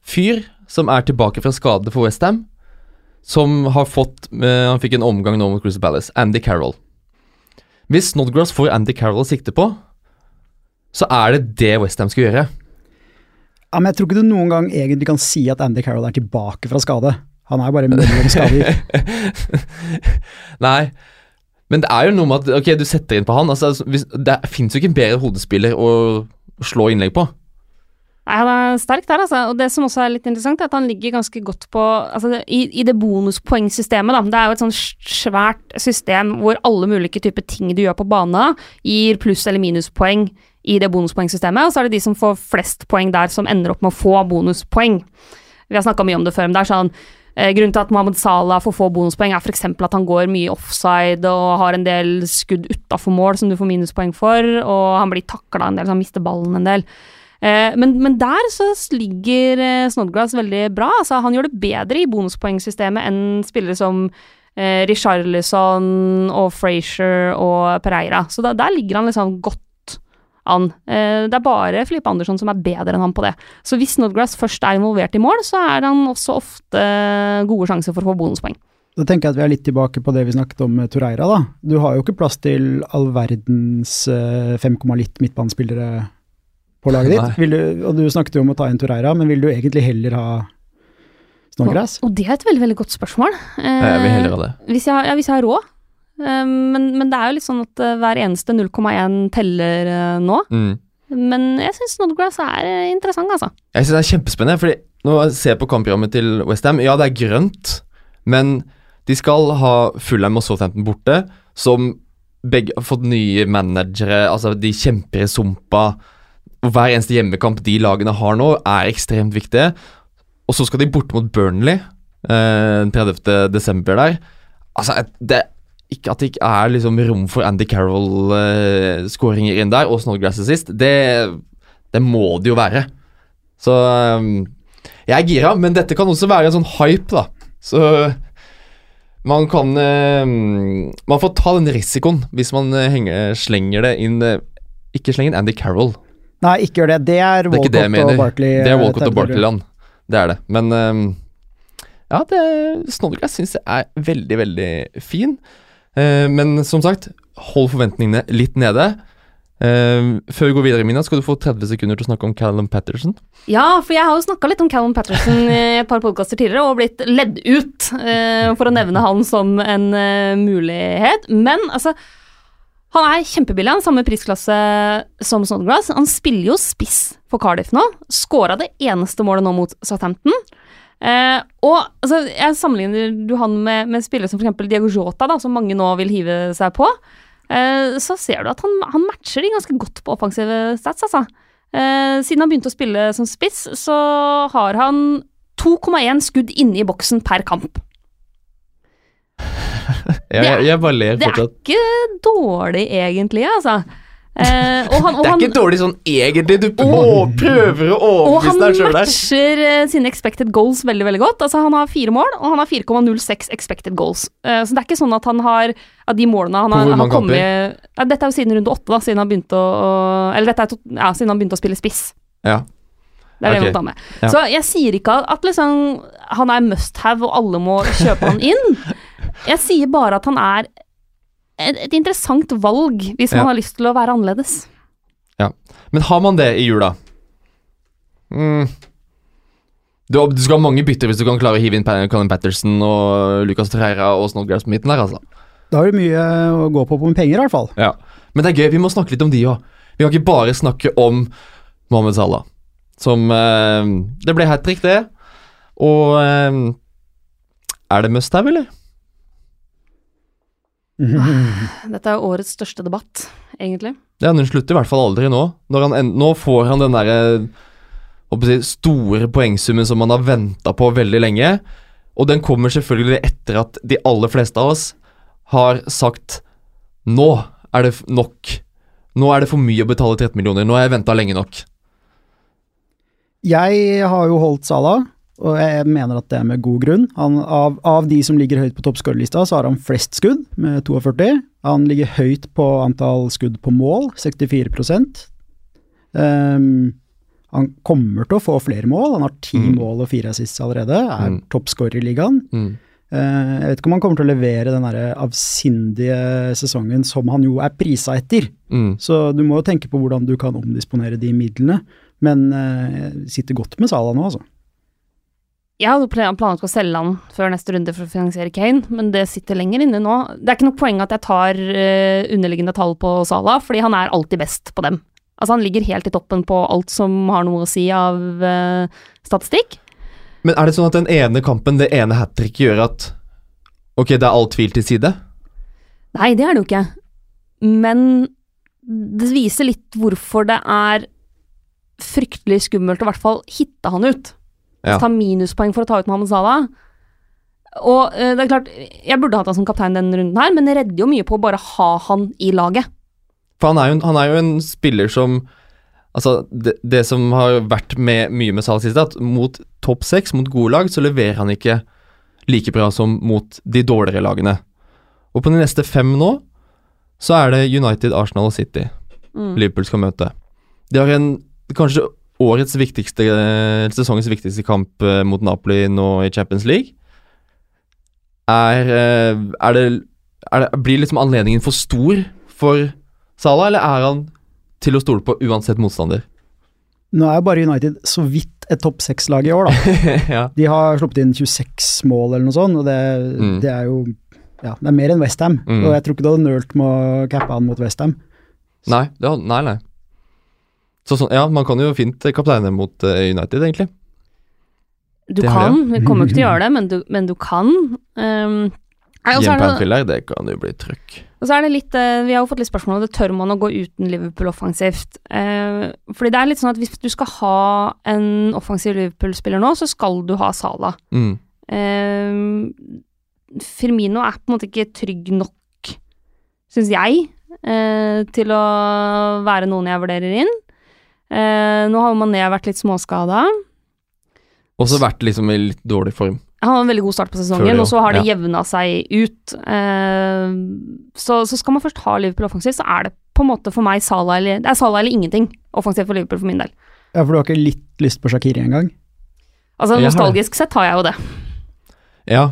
A: fyr som er tilbake fra skade for Westham, som har fått eh, Han fikk en omgang nå mot Cruiser Palace. Andy Carroll. Hvis Snodgrass får Andy Carroll å sikte på, så er det det Westham skal gjøre.
C: Ja, men jeg tror ikke du noen gang egentlig kan si at Andy Carroll er tilbake fra skade. Han er bare mellom skader. <laughs> <laughs>
A: Nei, men det er jo noe med at Ok, du setter inn på han. Altså, hvis, det fins jo ikke en bedre hodespiller å slå innlegg på.
B: Nei, Han er sterk der, altså. Og det som også er litt interessant, er at han ligger ganske godt på altså, i, I det bonuspoengsystemet, da. Det er jo et sånn svært system hvor alle mulige typer ting du gjør på banen, gir pluss- eller minuspoeng i det bonuspoengsystemet. Og så er det de som får flest poeng der, som ender opp med å få bonuspoeng. Vi har snakka mye om det før, men det er sånn Grunnen til at Mohammed Salah får få bonuspoeng, er f.eks. at han går mye offside og har en del skudd utafor mål som du får minuspoeng for, og han blir takla en del, så han mister ballen en del. Eh, men, men der så ligger eh, Snodgrass veldig bra. Altså, han gjør det bedre i bonuspoengsystemet enn spillere som eh, Richarlison og Frazier og Pereira. Så da, der ligger han liksom godt an. Eh, det er bare Filippe Andersson som er bedre enn han på det. Så hvis Nodgrass først er involvert i mål, så er han også ofte gode sjanser for å få bonuspoeng.
C: Da tenker jeg at vi er litt tilbake på det vi snakket om med Torreira, da. Du har jo ikke plass til all verdens eh, 5, litt midtbanespillere på laget
A: Nei.
C: ditt. Vil du, og du snakket jo om å ta inn Torreira, men vil du egentlig heller ha Snodgrass?
B: Og, og det er et veldig veldig godt spørsmål. Eh,
A: Jeg vil heller ha det.
B: Hvis jeg, ja, hvis jeg har råd. Eh, men, men det er jo litt sånn at eh, hver eneste 0,1 teller eh, nå.
A: Mm.
B: Men jeg syns Snodgrass er interessant, altså.
A: Jeg synes det er kjempespennende, fordi jeg ser på kampprogrammet til Westham Ja, det er grønt, men de skal ha Fulham og Southampton borte, som begge har fått nye managere. Altså, de kjemper i sumpa. Og hver eneste hjemmekamp de lagene har nå, er ekstremt viktige. Og så skal de borte mot Burnley eh, den 30. desember der. Altså, det ikke at det ikke er liksom rom for Andy Carroll-skåringer inn der, og Snodgrass sist, det, det må det jo være. Så um, jeg er gira, men dette kan også være en sånn hype, da. Så Man kan eh, Man får ta den risikoen hvis man eh, henger, slenger det inn eh, Ikke sleng inn Andy Carroll.
C: Nei, ikke gjør det. Det er
A: Det er
C: Walcott og. Barkley.
A: Det er
C: eh,
A: Walcott og. Barkley-land. Det er det. Men eh, ja, det, Snodgrass syns jeg er veldig, veldig fin. Eh, men som sagt, hold forventningene litt nede. Uh, før vi går videre, Mina, skal du få 30 sekunder til å snakke om Callum Patterson.
B: Ja, for jeg har jo snakka litt om Callum Patterson i et par podkaster tidligere, og blitt ledd ut uh, for å nevne han som en uh, mulighet. Men altså Han er kjempebillig, han samme prisklasse som Snodgrass. Han spiller jo spiss for Cardiff nå. Skåra det eneste målet nå mot Southampton. Eh, og altså, jeg sammenligner du han med, med spillere som f.eks. Diego Jota, da, som mange nå vil hive seg på. Eh, så ser du at han, han matcher de ganske godt på offensive stats, altså. Eh, siden han begynte å spille som spiss, så har han 2,1 skudd inne i boksen per kamp. <laughs>
A: Jeg, jeg, jeg bare ler
B: Det er ikke dårlig, egentlig, altså. Eh, og han, og
A: Det er
B: han,
A: ikke dårlig sånn egentlig. Du
B: Og-
A: prøver å
B: og han
A: overbevise deg sjøl der.
B: matcher eh, sine expected goals veldig veldig godt. Altså Han har fire mål, og han har 4,06 expected goals. Eh, så det er ikke sånn at han har at de målene han har, han har kommet ja, Dette er jo siden runde åtte, da, siden han begynte å å- Eller dette er to, ja, siden han begynte å spille spiss.
A: Ja.
B: Det er det
A: okay.
B: jeg må ta med.
A: Ja.
B: Så jeg sier ikke at, at liksom, han er must have og alle må kjøpe han inn. <laughs> Jeg sier bare at han er et, et interessant valg hvis man
A: Ja.
B: har lyst til å være annerledes. Ja.
A: Men har man det i jula? Mm. Du, du skal ha mange bytter hvis du kan klare å hive inn Colin Patterson og Lucas Treira og Snodgrass på midten der, altså.
C: Da har du mye å gå på på penger, i hvert fall.
A: Ja. Men det er gøy, vi må snakke litt om de òg. Vi kan ikke bare snakke om Mohammed Salah. Som eh, Det ble hat trick, det. Og eh, Er det must have, eller?
B: Dette er jo årets største debatt, egentlig.
A: Ja, Den slutter i hvert fall aldri nå. Når han, en- nå får han den derre si, store poengsummen som han har venta på veldig lenge. Og den kommer selvfølgelig etter at de aller fleste av oss har sagt Nå er det nok. Nå er det for mye å betale 13 millioner. Nå har jeg venta lenge nok.
C: Jeg har jo holdt Salah, og jeg mener at det er med god grunn. Han, av, av de som ligger høyt på toppskårerlista, så har han flest skudd, med 42. Han ligger høyt på antall skudd på mål, 64% Ehm, Han kommer til å få flere mål. Han har ti
A: Mm.
C: mål og fire assists allerede. Er
A: Mm.
C: toppskårer i ligaen.
A: Mm.
C: Uh, jeg vet ikke om han kommer til å levere den der avsindige sesongen som han jo er prisa etter.
A: Mm.
C: Så du må jo tenke på hvordan du kan omdisponere de midlene. Men uh, sitter godt med Sala nå, altså.
B: Jeg hadde plan- planlagt å selge han før neste runde for å finansiere Kane, men det sitter lenger inne nå. Det er ikke noe poeng at jeg tar eh, underliggende tall på Salah, fordi han er alltid best på dem. Altså Han ligger helt i toppen på alt som har noe å si av uh, statistikk.
A: Men er det sånn at den ene kampen, det ene hat tricket, gjør at Ok, det er all tvil til side?
B: Nei, det er det jo ikke. Men det viser litt hvorfor det er fryktelig skummelt å i hvert fall hitte han ut.
A: Ja.
B: Ta minuspoeng for å ta ut Mohammed Salah. Og eh, det er klart, jeg burde hatt han som kaptein denne runden her, men det redder jo mye på å bare ha han i laget.
A: For han er jo han er jo en spiller som Altså, det, det som har vært med, mye med Salah sist, er at mot topp seks, mot gode lag, så leverer han ikke like bra som mot de dårligere lagene. Og på de neste fem nå, så er det United, Arsenal og City
B: Mm.
A: Liverpool skal møte. De har en kanskje årets viktigste sesongens viktigste kamp eh, mot Napoli nå i Champions League. Er, eh, er det, er det Blir liksom anledningen for stor for Salah, eller er han til å stole på uansett motstander?
C: Nå er jo bare United så vidt et topp seks-lag i år, da. <laughs>
A: ja.
C: De har sluppet inn 26 mål eller noe sånt, og det,
A: Mm.
C: det er jo ja, det er mer enn Westham.
A: Mm.
C: Og jeg tror ikke du hadde nølt med å cappe han mot Westham.
A: Nei, det, har- nei, nei. Så sånn, ja, man kan jo fint kapteine mot eh, United, egentlig.
B: Du
A: Det
B: kan, vi kommer ikke til å gjøre <laughs> det, men du, men du kan. Um, er det-
A: Hjemmepanfiller, det kan jo bli trøkk.
B: Og så er det litt, eh, Vi har jo fått litt spørsmål om det tør man å gå uten Liverpool offensivt. Eh, fordi det er litt sånn at hvis du skal ha en offensiv Liverpool-spiller nå, så skal du ha Salah.
A: Mm.
B: Eh, Firmino er på en måte ikke trygg nok, syns jeg, eh, til å være noen jeg vurderer inn. Eh, nå har Mané vært litt småskada.
A: Også vært liksom i litt dårlig form.
B: Han har en veldig god start på sesongen, og så har det
A: ja.
B: jevna seg ut. Eh, så, så skal man først ha Liverpool offensivt, så er det på en måte for meg Salah eller, det er Salah eller ingenting offensivt for Liverpool for min del.
C: Ja, for du har ikke litt lyst på Shakiri engang?
B: Altså
A: Jeg har.
B: Nostalgisk sett har jeg jo det.
A: Ja,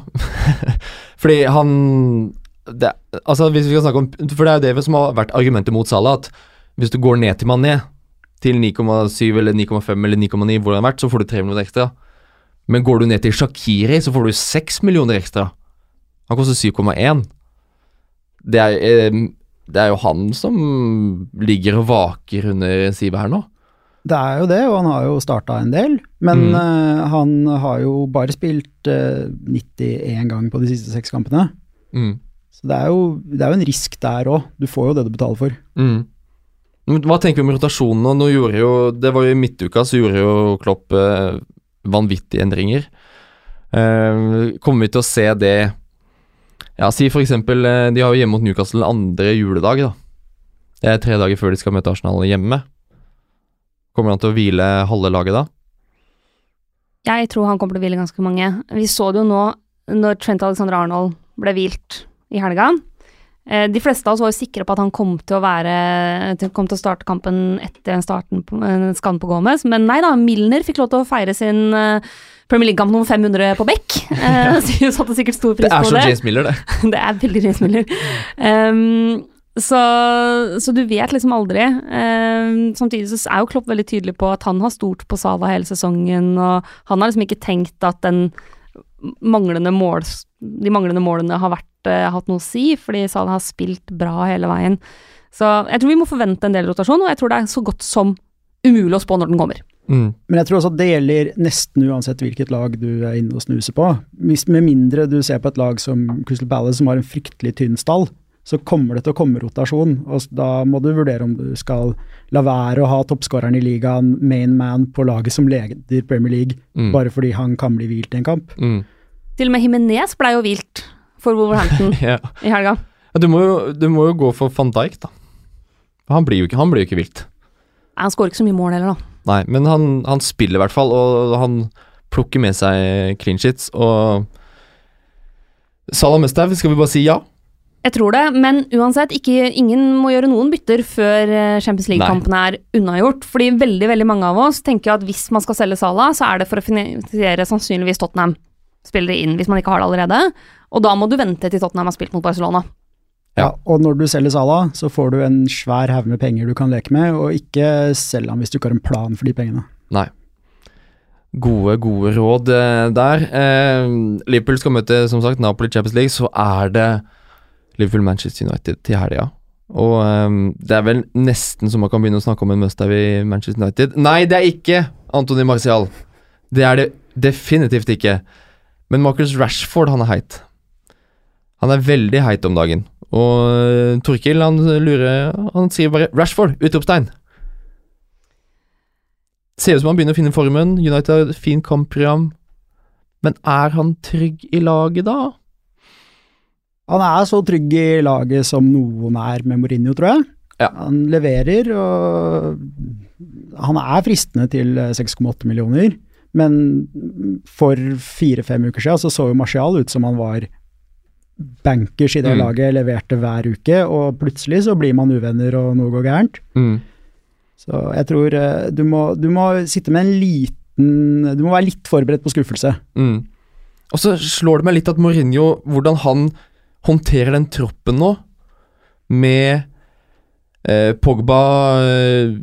A: <laughs> fordi han det, Altså hvis vi skal snakke om For det er jo det som har vært argumentet mot Salah, at hvis du går ned til Mané, til 9,7 eller 9,5 eller 9,9, hvor det har vært, så får du 3 millioner ekstra. Men går du ned til Shakiri, så får du 6 millioner ekstra. Han koster 7,1. Det eh, det er jo han som ligger og vaker under sivet her nå.
C: Det er jo det, og han har jo starta en del. Men
A: Mm.
C: uh, han har jo bare spilt uh, 91 gang på de siste seks kampene.
A: Mm.
C: Så det er jo, det er jo en risk der òg. Du får jo det du betaler for.
A: Mm. Hva tenker vi om rotasjonen? Nå gjorde jo, det var jo I midtuka så gjorde jo Klopp eh, vanvittige endringer. Eh, kommer vi til å se det Ja, si for eksempel eh, De har jo hjemme mot Newcastle andre juledag, da. Det er tre dager før de skal møte Arsenal hjemme. Kommer han til å hvile halve laget da?
B: Jeg tror han kommer til å hvile ganske mange. Vi så det jo nå når Trent Alexander Arnold ble hvilt i helga. Eh, De fleste av oss var jo sikre på at han kom til å være kom til å starte kampen etter starten på, eh, skaden på Gomez, men nei da, Milner fikk lov til å feire sin eh, Premier League-kamp nummer 500 på Beck. <laughs> Eh, Så hun satte sikkert stor pris
A: Det er
B: på
A: så
B: det.
A: James Miller, det. <laughs>
B: det er veldig James Miller. Um, så, så du vet liksom aldri. Um, samtidig så er jo Klopp veldig tydelig på at han har stort på Sala hele sesongen, og han har liksom ikke tenkt at den manglende mål, de manglende målene har vært, eh, hatt noe å si, fordi Salah har spilt bra hele veien. Så jeg tror vi må forvente en del rotasjon, og jeg tror det er så godt som umulig å spå når den kommer.
A: Mm.
C: Men jeg tror også at det gjelder nesten uansett hvilket lag du er inne og snuser på. Hvis, med mindre du ser på et lag som Crystal Palace som har en fryktelig tynn stall, så kommer det til å komme rotasjon. og Da må du vurdere om du skal la være å ha toppskåreren i ligaen, main man, på laget som leder Premier League,
A: Mm.
C: bare fordi han kan bli hvilt i en kamp.
A: Mm.
B: Til og med Jimenez blei jo hvilt for Wolverhampton <laughs>
A: Ja.
B: i helga.
A: Ja, du, må jo, du må jo gå for van Dijk, da. Han blir jo ikke, han blir jo ikke vilt.
B: Nei, Han skårer ikke så mye mål heller, da.
A: Nei, men han, han spiller i hvert fall, og han plukker med seg clean shits, og Salah Mestav, skal vi bare si ja?
B: Jeg tror det, men uansett, ikke, ingen må gjøre noen bytter før eh, Champions League-kampene er unnagjort. Fordi veldig veldig mange av oss tenker at hvis man skal selge Salah, så er det for å finansiere sannsynligvis Tottenham-spillere inn, hvis man ikke har det allerede. Og da må du vente til Tottenham har spilt mot Barcelona.
A: Ja.
C: Og når du selger Salah, så får du en svær haug med penger du kan leke med, og ikke selg ham hvis du ikke har en plan for de pengene.
A: Nei. Gode, gode råd eh, der. Eh, Liverpool skal møte, som sagt, Napoli Champions League, så er det Liverpool-Manchester United til helga. Og eh, det er vel nesten så man kan begynne å snakke om en must-have i Manchester United. Nei, det er ikke Anthony Martial. Det er det definitivt ikke. Men Marcus Rashford, han er heit. Han er veldig heit om dagen. Og eh, Torkil, han lurer Han sier bare 'Rashford!' Utropstegn. Ser ut som han begynner å finne formen. United har et fint kampprogram. Men er han trygg i laget, da?
C: Han er så trygg i laget som noen er med Mourinho, tror jeg.
A: Ja.
C: Han leverer, og han er fristende til eh, 6,8 millioner. Men for fire-fem uker siden så så jo Martial ut som han var bankers i det
A: Mm.
C: laget, leverte hver uke, og plutselig så blir man uvenner og noe går gærent.
A: Mm.
C: Så jeg tror eh, du må, du må sitte med en liten Du må være litt forberedt på skuffelse.
A: Mm. Og så slår det meg litt at Mourinho, hvordan han håndterer den troppen nå, med eh, Pogba eh,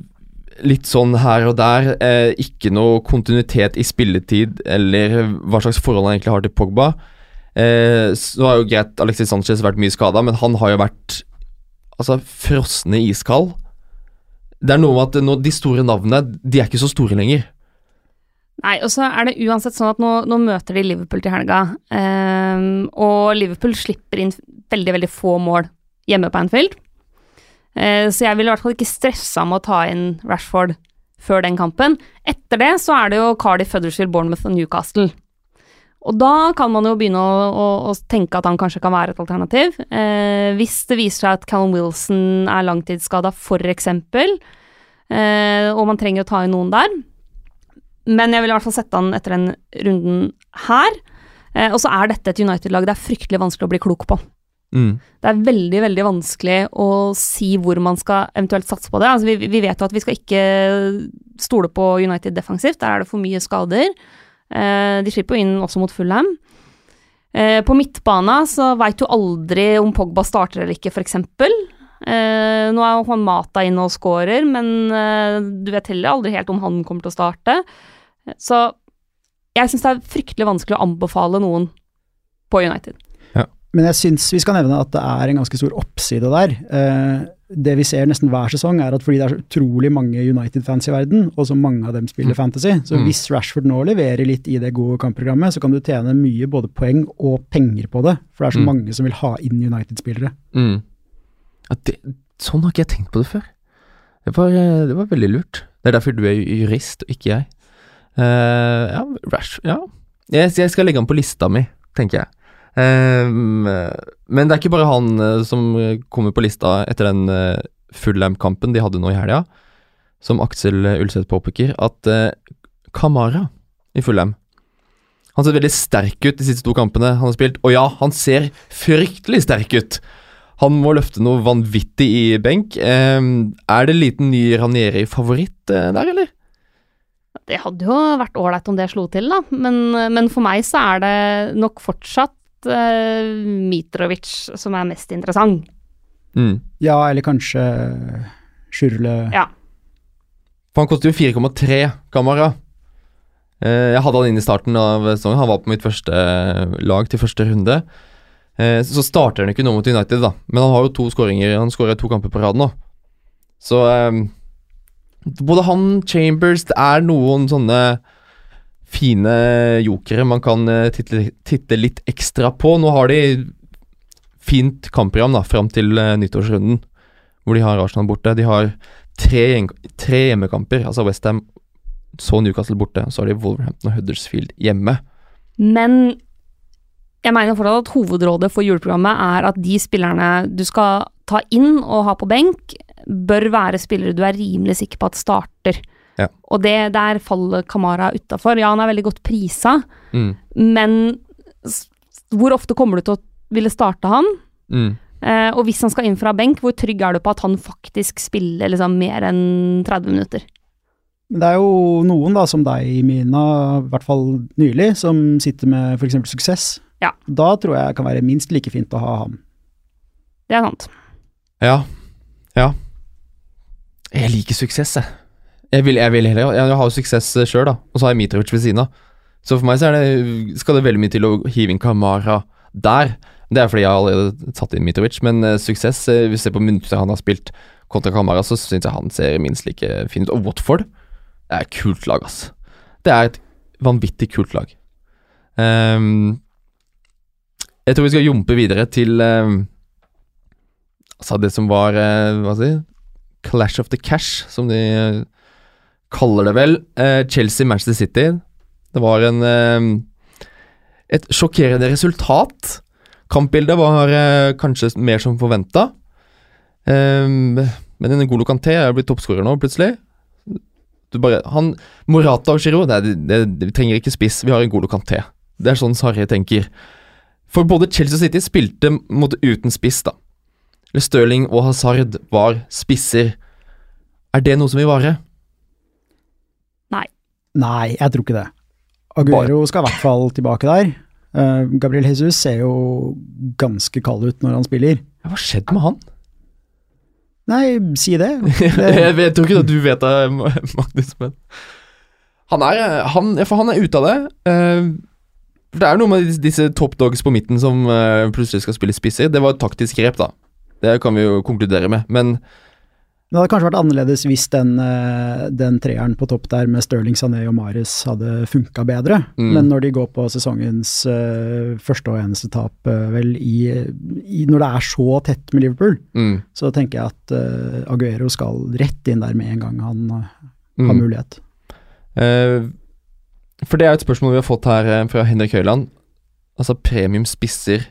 A: litt sånn her og der, eh, ikke noe kontinuitet i spilletid, eller hva slags forhold han egentlig har til Pogba. Eh, så har jo greit Alexis Sanchez vært mye skada, men han har jo vært altså frosne iskald. Det er noe med at nå, de store navnene, de er ikke så store lenger.
B: Nei, og så er det uansett sånn at nå, nå møter de Liverpool til helga. ehm, og Liverpool slipper inn veldig, veldig få mål hjemme på Anfield. Eh, så jeg ville i hvert fall ikke stressa med å ta inn Rashford før den kampen. Etter det så er det jo Cardiff, Huddersfield, Bournemouth og Newcastle. Og da kan man jo begynne å, å, å tenke at han kanskje kan være et alternativ. Eh, hvis det viser seg at Callum Wilson er langtidsskada, eksempel, eh, og man trenger å ta inn noen der. Men jeg vil i hvert fall sette han etter den runden her. Eh, og så er dette et United-lag det er fryktelig vanskelig å bli klok på.
A: Mm.
B: Det er veldig veldig vanskelig å si hvor man skal eventuelt satse på det. Altså, vi, vi vet jo at vi skal ikke stole på United defensivt, der er det for mye skader. Eh, de slipper jo inn også mot Fulham. Eh, på midtbana så veit du aldri om Pogba starter eller ikke, f.eks. Eh, nå er Juan Mata inne og scorer, men du vet heller aldri helt om han kommer til å starte. Så jeg syns det er fryktelig vanskelig å anbefale noen på United.
C: Men jeg syns vi skal nevne at det er en ganske stor oppside der. Eh, det vi ser nesten hver sesong, er at fordi det er så utrolig mange United-fans i verden, og så mange av dem spiller
A: Mm.
C: Fantasy, så
A: Mm.
C: hvis Rashford nå leverer litt i det gode kampprogrammet, så kan du tjene mye både poeng og penger på det. For det er så
A: Mm.
C: mange som vil ha inn United-spillere.
A: Mm. Ja, sånn har ikke jeg tenkt på det før. Det var, eh, det var veldig lurt. Det er derfor du er jurist, og ikke jeg. Uh, ja, Rash, ja. Jeg, jeg skal legge han på lista mi, tenker jeg. Eh, men det er ikke bare han eh, som kommer på lista etter den uh, Fulham-kampen de hadde nå i helga, som Aksel Ulseth påpeker, at uh, Kamara i Fulham Han ser veldig sterk ut de siste to kampene han har spilt, og ja, han ser fryktelig sterk ut. Han må løfte noe vanvittig i benk. Eh, er det liten ny Ranieri-favoritt eh, der, eller?
B: Det hadde jo vært ålreit om det slo til, da. Men, men for meg så er det nok fortsatt Mitrovic som er mest interessant.
A: Mm.
C: Ja, eller kanskje Sjurle
B: Ja.
A: For han koster jo 4,3, Kamara. Eh, jeg hadde han inn i starten av sesongen. Han var på mitt første eh, lag til første runde. Eh, så starter han ikke nå mot United, da. Men han har jo to skåringer. Han skårer to kamper på rad nå. Så eh, både han, Chambers Det er noen sånne fine jokere man kan eh, titte, titte litt ekstra på. Nå har de fint kampprogram da, fram til eh, nyttårsrunden, hvor de har Arsenal borte. De har tre, tre hjemmekamper, altså Westham, så Newcastle borte, så har de Wolverhampton og Huddersfield hjemme.
B: Men jeg mener fortsatt at hovedrådet for juleprogrammet er at de spillerne du skal ta inn og ha på benk, bør være spillere du er rimelig sikker på at starter.
A: Ja.
B: Og det, der faller Kamara utafor. Ja, han er veldig godt prisa,
A: Mm.
B: men hvor ofte kommer du til å ville starte han?
A: Mm.
B: Eh, og hvis han skal inn fra benk, hvor trygg er du på at han faktisk spiller liksom mer enn 30 minutter?
C: Det er jo noen da, som deg, Mina, i hvert fall nylig, som sitter med f.eks. suksess.
B: Ja.
C: Da tror jeg det kan være minst like fint å ha han.
B: Det er sant.
A: Ja. Ja. Jeg liker suksess, jeg. Jeg vil, jeg vil heller Jeg har jo suksess sjøl, da, og så har jeg Mitrovic ved siden av. Så for meg så er det, skal det veldig mye til å hive inn Kamara der. Det er fordi jeg har allerede tatt inn Mitrovic, men uh, suksess uh, Hvis vi ser på minutter han har spilt kontra Kamara, så syns jeg han ser minst like fin ut. Og Watford det er et kult lag, ass. Det er et vanvittig kult lag. Um, jeg tror vi skal jumpe videre til um, Altså det som var uh, Hva skal jeg si Clash of the Cash, som de kaller det vel. Eh, Chelsea-Manchester City. Det var en eh, et sjokkerende resultat. Kampbildet var eh, kanskje mer som forventa. men en god Kanté er blitt toppskårer nå, plutselig. Bare, han, Morata og Giroud er- det, det, Vi trenger ikke spiss, vi har en god lokanté Det er sånn Sarri tenker. For både Chelsea og City spilte mot, uten spiss, da. Stirling og Hazard var spisser. Er det noe som vil vare?
C: Nei, jeg tror ikke det. Aguero skal i hvert fall tilbake der. Eh, Gabriel Jesus ser jo ganske kald ut når han spiller.
A: Ja, hva skjedde med han?
C: Nei, si det. <laughs>
A: jeg, vet, tror ikke at du vet det, Magnus, men han er, han, for han er ute av det. Eh, for det er noe med disse, top dogs på midten som eh, plutselig skal spille spisser. Det var et taktisk grep, da. Det kan vi jo konkludere med. Men
C: Det hadde kanskje vært annerledes hvis den, eh, den treeren på topp der med Stirling, Sané og Mares hadde funka bedre.
A: Mm.
C: Men når de går på sesongens uh, første og eneste tap, uh, vel, i, i, når det er så tett med Liverpool,
A: mm,
C: så tenker jeg at uh, Aguero skal rett inn der med en gang han eh,
A: mm.
C: har mulighet.
A: For det er et spørsmål vi har fått her fra Henrik Høiland. Altså premium spisser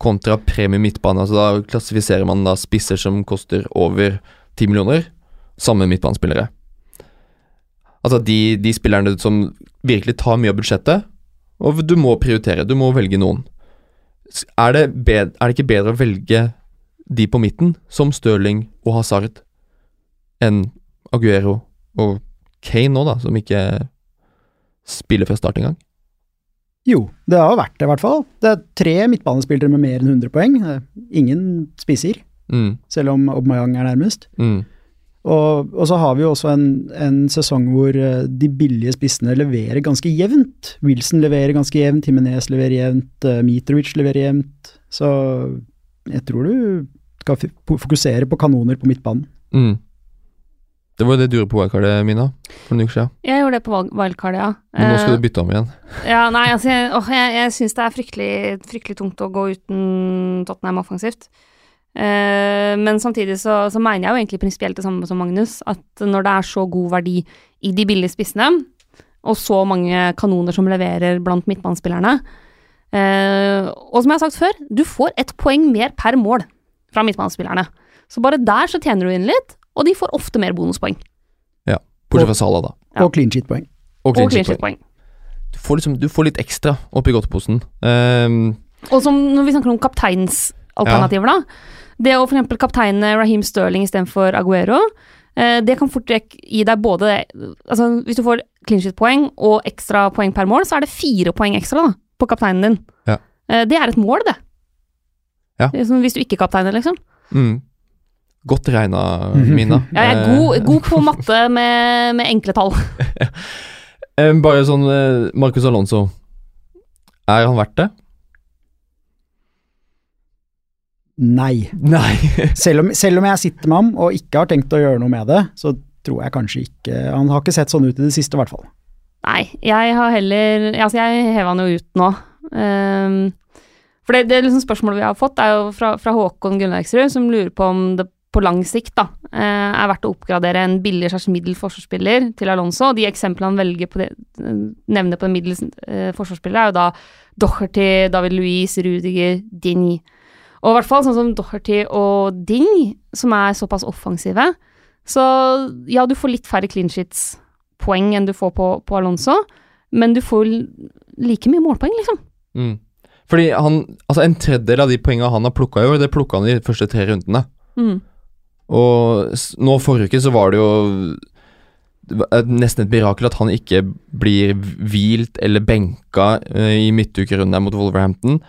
A: kontra premium midtbane. Altså Da klassifiserer man da spisser som koster over 10 millioner, samme midtbanespillere. Altså de, de spillerne som virkelig tar mye av budsjettet, Og du må prioritere. Du må velge noen. Er det, bedre, er det ikke bedre å velge de på midten, som Stirling og Hazard, enn Aguero og Kane nå, da, som ikke spiller fra start engang?
C: Jo, det har vært det, i hvert fall. Det er tre midtbanespillere med mer enn 100 poeng. Er Ingen spisser,
A: Mm,
C: selv om Aubameyang er nærmest.
A: mm,
C: Og, og så har vi jo også en, en sesong hvor eh, de billige spissene leverer ganske jevnt. Wilson leverer ganske jevnt, Jimenez leverer jevnt, eh, Mitrovic leverer jevnt. Så jeg tror du skal fokusere på kanoner på midtbanen.
A: mm. Det var jo det du gjorde på wildcardet, Mina, for noen uker siden.
B: Jeg gjorde det på wildcardet, ja.
A: Men nå skal
B: Eh,
A: du bytte om igjen.
B: Ja, nei, altså, jeg, åh, jeg, jeg syns det er fryktelig, fryktelig tungt å gå uten Tottenham offensivt. Eh, men samtidig så, så mener jeg jo egentlig prinsipielt det samme som Magnus, at når det er så god verdi i de billige spissene, og så mange kanoner som leverer blant midtbanespillerne eh, Og som jeg har sagt før, du får ett poeng mer per mål fra midtbanespillerne. Så bare der så tjener du inn litt, og de får ofte mer bonuspoeng.
A: Bortsett fra Sala, da.
B: Ja.
C: Og clean sheet-poeng.
A: Og clean
B: clean
A: sheet-poeng. Du, får liksom, du får litt ekstra oppi godteposen. Um,
B: Og som når vi snakker om kapteinsalternativer, da. Det å f.eks. kapteine Raheem Sterling istedenfor Aguero, eh, det kan fort gi deg både Altså, hvis du får clean sheet-poeng og ekstra poeng per mål, så er det fire poeng ekstra da, på kapteinen din.
A: Ja.
B: Eh, det er et mål, det.
A: Ja.
B: Det hvis du ikke kapteiner, liksom.
A: mm. Godt regna, <laughs> Mina.
B: Ja, jeg er
A: Eh,
B: god, god på matte med, med enkle tall. <laughs>
A: bare sånn Marcus Alonso. Er han verdt det?
C: Nei.
A: Nei. <laughs>
C: Selv om, selv om jeg sitter med ham og ikke har tenkt å gjøre noe med det, så tror jeg kanskje ikke Han har ikke sett sånn ut i det siste, i hvert fall.
B: Nei, jeg har heller Altså, jeg hever han jo ut nå. Um, for det, det liksom spørsmålet vi har fått, er jo fra, fra Håkon Gunnlaugsrud, som lurer på om det på lang sikt da, eh, er verdt å oppgradere en billig slags middel forsvarsspiller til Alonso. De eksemplene han velger på det, nevner på en middels eh, forsvarsspiller, er jo da Docherty, David Louise, Rudiger, Dini. Og i hvert fall sånn som Doherty og Ding, som er såpass offensive. Så ja, du får litt færre clean sheets poeng enn du får på, på Alonso, men du får like mye målpoeng, liksom.
A: Mm. Fordi han Altså, en tredjedel av de poengene han har plukka i år, det plukka han i de første tre rundene.
B: Mm.
A: Og nå forrige uke så var det jo nesten et mirakel at han ikke blir hvilt eller benka eh, i midtukerunden mot Wolverhampton.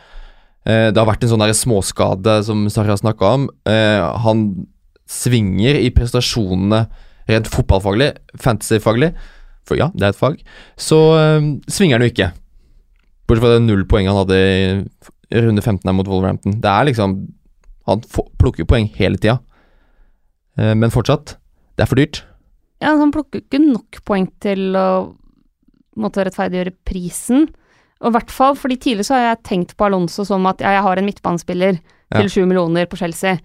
A: Eh, det har vært en sånn småskade som Sarah snakka om. Eh, han svinger i prestasjonene rent fotballfaglig, fantasyfaglig, for ja, det er et fag, så eh, svinger han jo ikke. Bortsett fra det null poeng han hadde i runde 15 her mot Wolverhampton. Det er liksom Han plukker poeng hele tida. Men fortsatt, det er for dyrt.
B: Ja, han plukker ikke nok poeng til å måtte rettferdiggjøre prisen. Og i hvert fall, fordi tidligere så har jeg tenkt på Alonso som at ja, jeg har en midtbanespiller til sju millioner på Chelsea.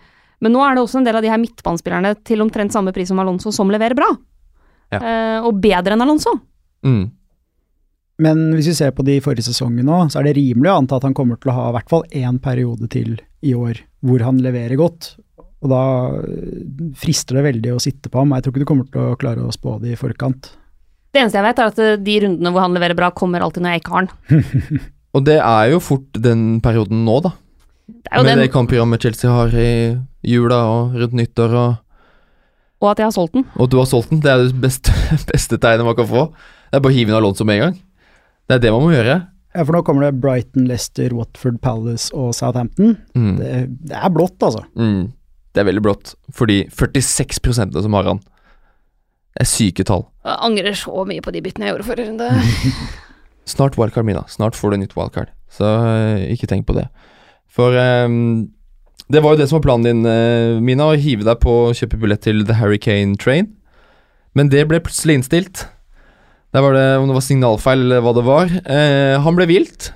B: Men nå er det også en del av de her midtbanespillerne til omtrent samme pris som Alonso som leverer bra.
A: Ja.
B: Eh, og bedre enn Alonso.
A: Mm.
C: Men hvis vi ser på de forrige sesongene nå, så er det rimelig å anta at han kommer til å ha i hvert fall én periode til i år hvor han leverer godt. Og da frister det veldig å sitte på ham. Jeg tror ikke du kommer til å klare å spå det i forkant.
B: Det eneste jeg vet, er at eh, de rundene hvor han leverer bra, kommer alltid når jeg ikke har han. <laughs>
A: Og det er jo fort den perioden nå, da.
B: Det er jo
A: Med
B: den,
A: det kampprogrammet Chelsea har i jula og rundt nyttår, og,
B: og at jeg har solgt den.
A: og du har solgt den. Det er det beste, <laughs> beste tegnet man kan få. Det er bare å hive inn Alonso med en gang. Det er det man må gjøre.
C: Ja, for nå kommer det Brighton, Leicester, Watford, Palace og Southampton.
A: Mm.
C: Det, det er blått, altså.
A: Mm. Det er veldig blått, fordi 46 av som har han. Det er syke tall.
B: Jeg angrer så mye på de byttene jeg gjorde forrige runde. <laughs>
A: Snart wildcard, Mina. Snart får du nytt wildcard. Så eh, ikke tenk på det. For um, det var jo det som var planen din, eh, Mina, å hive deg på å kjøpe billett til The Hurricane Train. Men det ble plutselig innstilt. Der var det, om det var signalfeil eller hva det var. Eh, han ble vilt.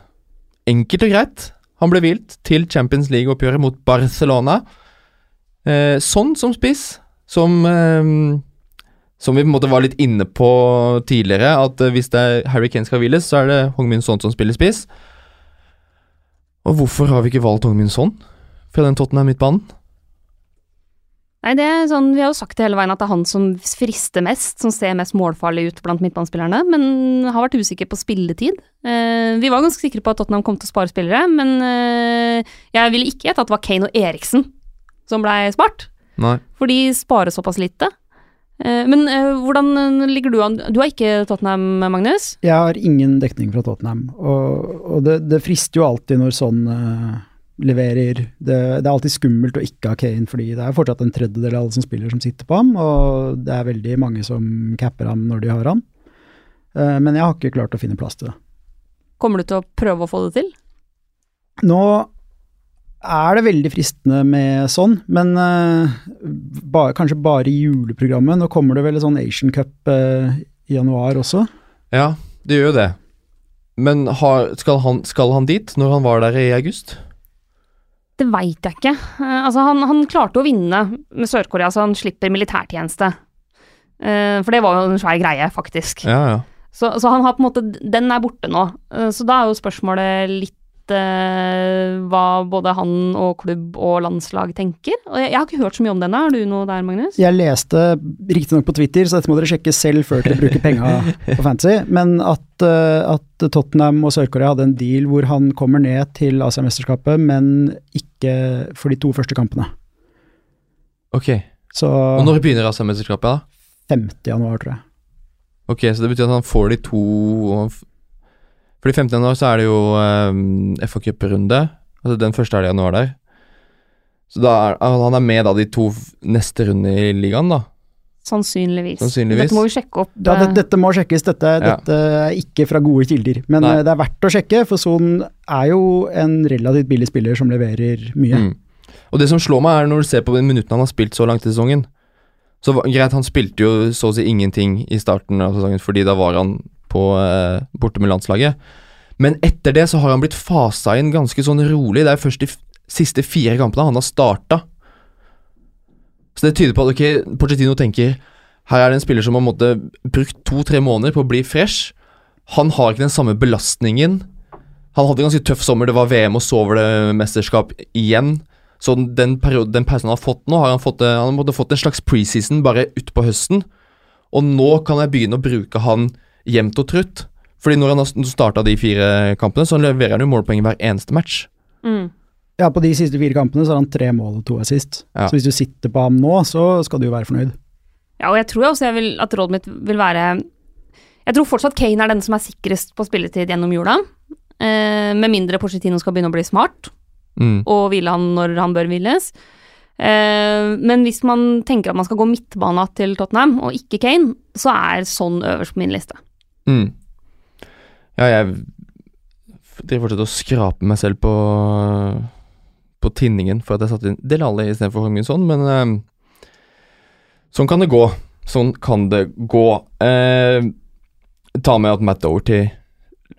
A: Enkelt og greit. Han ble vilt til Champions League-oppgjøret mot Barcelona. Eh, sånn som spiss, som ehm, som vi på en måte var litt inne på tidligere, at eh, hvis det er Harry Kane skal hviles, så er det Hong-Min Son som spiller spiss. Og hvorfor har vi ikke valgt Hong-Min Son fra den Tottenham midtbanen?
B: Nei, det er sånn, Vi har jo sagt det hele veien at det er han som frister mest, som ser mest målfarlig ut blant midtbanespillerne, men har vært usikker på spilletid. Eh, vi var ganske sikre på at Tottenham kom til å spare spillere, men eh, jeg ville ikke gjette at det var Kane og Eriksen som blei spart,
A: Nei.
B: for de sparer såpass lite. Eh, men eh, hvordan ligger du an? Du har ikke Tottenham, Magnus?
C: Jeg har ingen dekning fra Tottenham, og, og det, det frister jo alltid når sånn uh, leverer. Det, det, er alltid skummelt å ikke ha Kane, fordi det er fortsatt en tredjedel av alle som spiller som sitter på ham, og det er veldig mange som capper ham når de har ham. Uh, men jeg har ikke klart å finne plass til det.
B: Kommer du til å prøve å få det til?
C: Nå er det veldig fristende med sånn, men uh, ba, kanskje bare i juleprogrammet. Nå kommer det vel en sånn Asian Cup uh, i januar også.
A: Ja, det gjør jo det. Men har, skal, han, skal han dit når han var der i august?
B: Det veit jeg ikke. Uh, altså, han, han, klarte å vinne med Sør-Korea, så han slipper militærtjeneste. Uh, for det var jo en svær greie, faktisk.
A: Ja, ja.
B: Så, så, han har på en måte Den er borte nå. Uh, så da er jo spørsmålet litt hva både han og klubb og landslag tenker. Og jeg, jeg, har ikke hørt så mye om denne. Har du noe der, Magnus?
C: Jeg leste riktignok på Twitter, så dette må dere sjekke selv før dere bruker penga på Fantasy, men at, at Tottenham og Sør-Korea hadde en deal hvor han kommer ned til Asiamesterskapet, men ikke for de to første kampene.
A: Ok.
C: Så,
A: og når begynner Asiamesterskapet, da?
C: 5. januar, tror jeg.
A: Ok, så det betyr at han får de to Fordi 15. januar så er det jo eh, FA Cup-runde. Altså den første helga januar der. Så da er, han er med da de to neste rundene i ligaen, da?
B: Sannsynligvis.
A: Sannsynligvis.
B: Dette må vi sjekke opp.
C: Ja, det, eh. dette må sjekkes. Dette, ja. dette, er ikke fra gode kilder. Men Nei. Eh, det er verdt å sjekke, for Son er jo en relativt billig spiller som leverer mye. Mm.
A: Og det som slår meg, er når du ser på minuttene han har spilt så langt i sesongen Så greit, han spilte jo så å si ingenting i starten av sesongen, fordi da var han på, eh, borte med landslaget. Men etter det så har han blitt fasa inn ganske sånn rolig. Det er først de siste fire kampene han har starta. Så det tyder på at ok, Pochettino tenker her er det en spiller som har måtte, brukt to-tre måneder på å bli fresh. Han har ikke den samme belastningen. Han hadde en ganske tøff sommer, det var VM og så var det mesterskap igjen. Så den, periode, den pausen han har fått nå, har han fått, han har fått en slags preseason bare utpå høsten. Og nå kan jeg begynne å bruke han jevnt og trutt. Fordi når han har starta de fire kampene, så leverer han jo målpoeng hver eneste match.
B: Mm.
C: Ja, på de siste fire kampene så har han tre mål og to assist. Ja. Så hvis du sitter på ham nå, så skal du jo være fornøyd.
B: Ja, og jeg tror også jeg vil, at rådet mitt vil være Jeg tror fortsatt Kane er den som er sikrest på spilletid gjennom jula. Eh, med mindre Porcetino skal begynne å bli smart
A: mm.
B: og hvile han når han bør hviles. Eh, men hvis man tenker at man skal gå midtbana til Tottenham og ikke Kane, så er sånn øverst på min liste.
A: Mm. Ja, jeg driver fortsatt og skraper meg selv på på tinningen for at jeg satte inn Delali istedenfor Hongminson, men eh, sånn kan det gå. Sånn kan det gå. Eh, ta med at Matt Doherty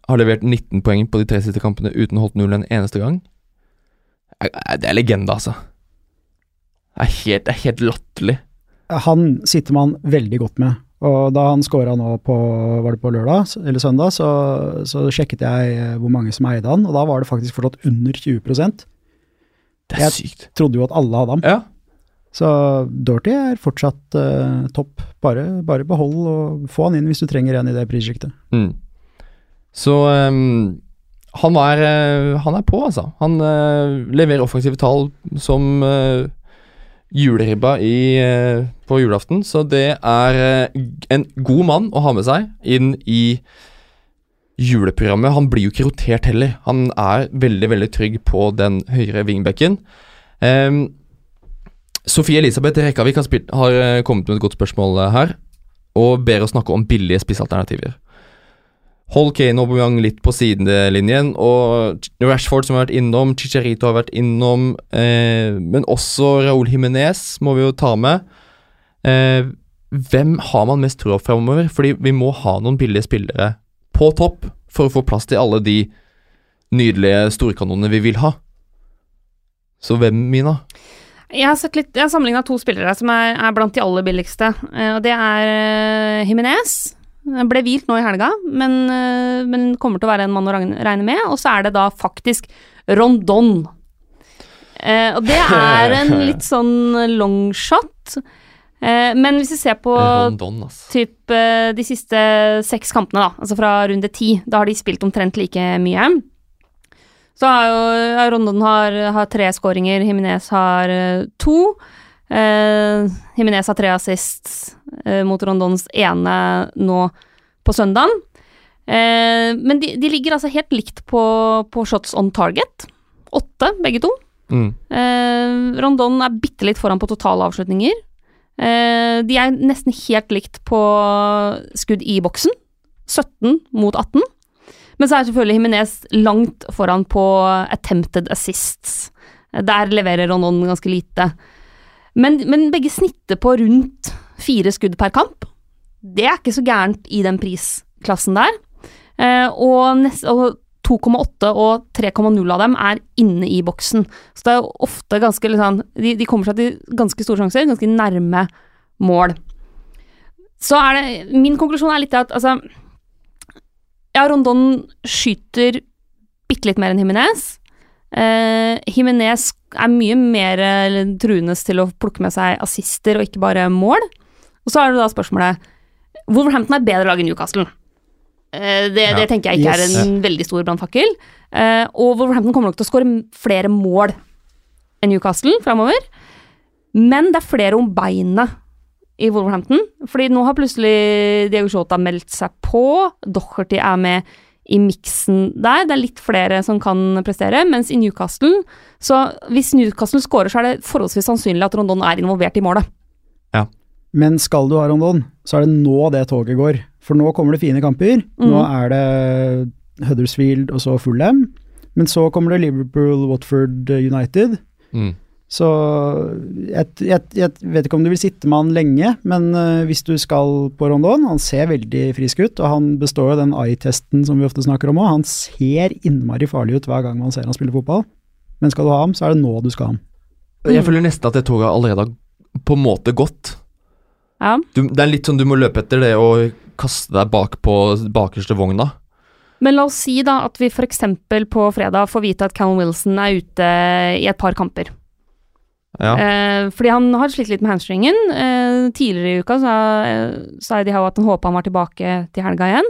A: har levert 19 poeng på de tre siste kampene uten holdt null en eneste gang. Det er legende, altså. Det er helt, helt latterlig.
C: Han sitter man veldig godt med. Og da han scora nå på, var det på lørdag eller søndag, så, så, sjekket jeg hvor mange som eide han, og da var det faktisk fortsatt under 20
A: det er jeg sykt.
C: Jeg trodde jo at alle hadde ham.
A: Ja.
C: Så Dorty er fortsatt uh, topp. Bare, bare, behold og få han inn hvis du trenger en i det prissjiktet.
A: Mm. Så um, han, er, uh, han er på, altså. Han uh, leverer offensive tall som juleribba i, på julaften. Så det er en god mann å ha med seg inn i juleprogrammet. Han blir jo ikke rotert heller. Han er veldig veldig trygg på den høyre wingbacken. Um, Sofie Elisabeth Rekkavik har, spilt, har, eh, kommet med et godt spørsmål eh, her, og ber oss snakke om billige spissalternativer. Hold Kane og Aubameyang litt på sidelinjen, og Rashford som har vært innom, Chicharito har vært innom, eh, men også Raúl Jiminez må vi jo ta med. Eh, hvem har man mest tro på framover? Fordi vi må ha noen billige spillere på topp for å få plass til alle de nydelige storkanonene vi vil ha. Så hvem, Mina?
B: Jeg har, sett litt, jeg har sammenligna to spillere som er, er, blant de aller billigste. Uh, og Det er Himinez. Jimenez. Ble hvilt nå i helga, men, uh, men, kommer til å være en mann å regne med. Og så er det da faktisk Rondon. Eh, og det <laughs> er en litt sånn longshot. Eh, men hvis vi ser på
A: Rondon,
B: typ eh, de siste seks kampene, da, altså fra runde ti, da har de spilt omtrent like mye. Så har jo Rondon har, har tre skåringer, Jimenez har eh, to. Eh, Jimenez har tre assist eh, mot Rondons ene nå på søndagen. Eh, men de, de ligger altså helt likt på, på shots on target. Åtte, begge to.
A: Mm.
B: Eh, Rondon er bitte litt foran på totale avslutninger. Eh, de er nesten helt likt på skudd i boksen. 17 mot 18. Men så er selvfølgelig Jimenez langt foran på attempted assists. Der leverer Ronon ganske lite. Men, men begge snitter på rundt fire skudd per kamp. Det er ikke så gærent i den prisklassen der. Eh, og, nest, og 2,8 og 3,0 av dem er inne i boksen. Så det er ofte ganske liksom, de, de kommer seg til ganske store sjanser, ganske nærme mål. Så er det Min konklusjon er litt at altså Ja, Rondon skyter bitte litt mer enn Jimenez. Eh, Jimenez er mye mer truende til å plukke med seg assister og ikke bare mål. Og så er det da spørsmålet Wolverhampton er bedre lag enn Newcastle. Eh, det,
A: Ja.
B: det tenker jeg ikke
C: Yes.
B: er en veldig stor brannfakkel. Eh, og Wolverhampton kommer nok til å skåre flere mål enn Newcastle framover. Men det er flere om beinet i Wolverhampton. Fordi nå har plutselig Diego Jota meldt seg på. Docherty er med i miksen der. Det er litt flere som kan prestere. Mens i Newcastle Så hvis Newcastle skårer, så er det forholdsvis sannsynlig at Rondon er involvert i målet. Ja.
C: Men skal du ha Rondon, så er det nå det toget går. For nå kommer det fine kamper. Nå
B: Mhm.
C: er det Huddersfield og så Fulham. Men så kommer det Liverpool, Watford, United.
A: Mm.
C: Så jeg, jeg, jeg vet ikke om du vil sitte med han lenge, men uh, hvis du skal på Rondon Han ser veldig frisk ut, og han består jo den eye-testen som vi ofte snakker om òg. Han ser innmari farlig ut hver gang man ser han spille fotball. Men skal du ha ham, så er det nå du skal ha ham.
A: Jeg føler nesten at det toget allerede har på en måte gått.
B: Ja.
A: Du, det er litt sånn du må løpe etter det og kaste deg bak på bakerste vogna.
B: Men la oss si da at vi f.eks. på fredag får vite at Callum Wilson er ute i et par kamper.
A: Ja.
B: Eh, fordi han har slitt litt med hamstringen. Eh, tidligere i uka sa, eh, sa de at han håpa han var tilbake til helga igjen.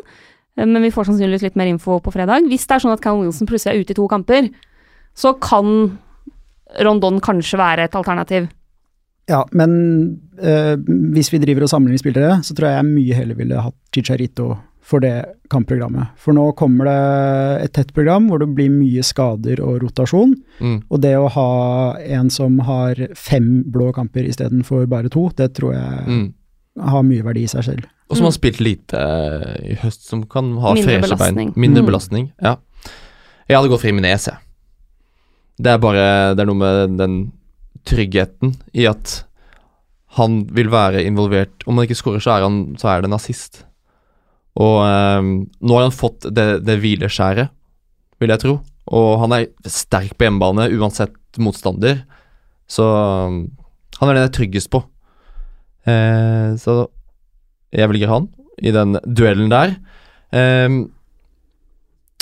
B: Eh, men vi får sannsynligvis litt mer info på fredag. Hvis det er sånn at Callum Wilson plutselig er ute i to kamper, så kan Rondon kanskje være et alternativ.
C: Ja, men eh, hvis vi driver og sammenligner spillere, så tror jeg jeg mye heller ville hatt Chicharito for det kampprogrammet. For nå kommer det et tett program hvor det blir mye skader og rotasjon.
A: Mm.
C: Og det å ha en som har fem blå kamper istedenfor bare to, det tror jeg
A: Mm.
C: har mye verdi i seg selv.
A: Og som
B: Mm.
A: har spilt lite eh, i høst, som kan ha
B: Mindre
A: freshe
B: belastning.
A: bein. Mindre
B: Mm.
A: belastning, ja. Jeg hadde gått for Jimenez, jeg. Det er bare Det er noe med den tryggheten i at han vil være involvert Om han ikke skårer, så er, han, så er det nazist. Og eh, nå har han fått det, det hvileskjæret, vil jeg tro. Og han er sterk på hjemmebane uansett motstander. Så um, han er den jeg er tryggest på. Eh, så jeg velger han i den duellen der. Eh,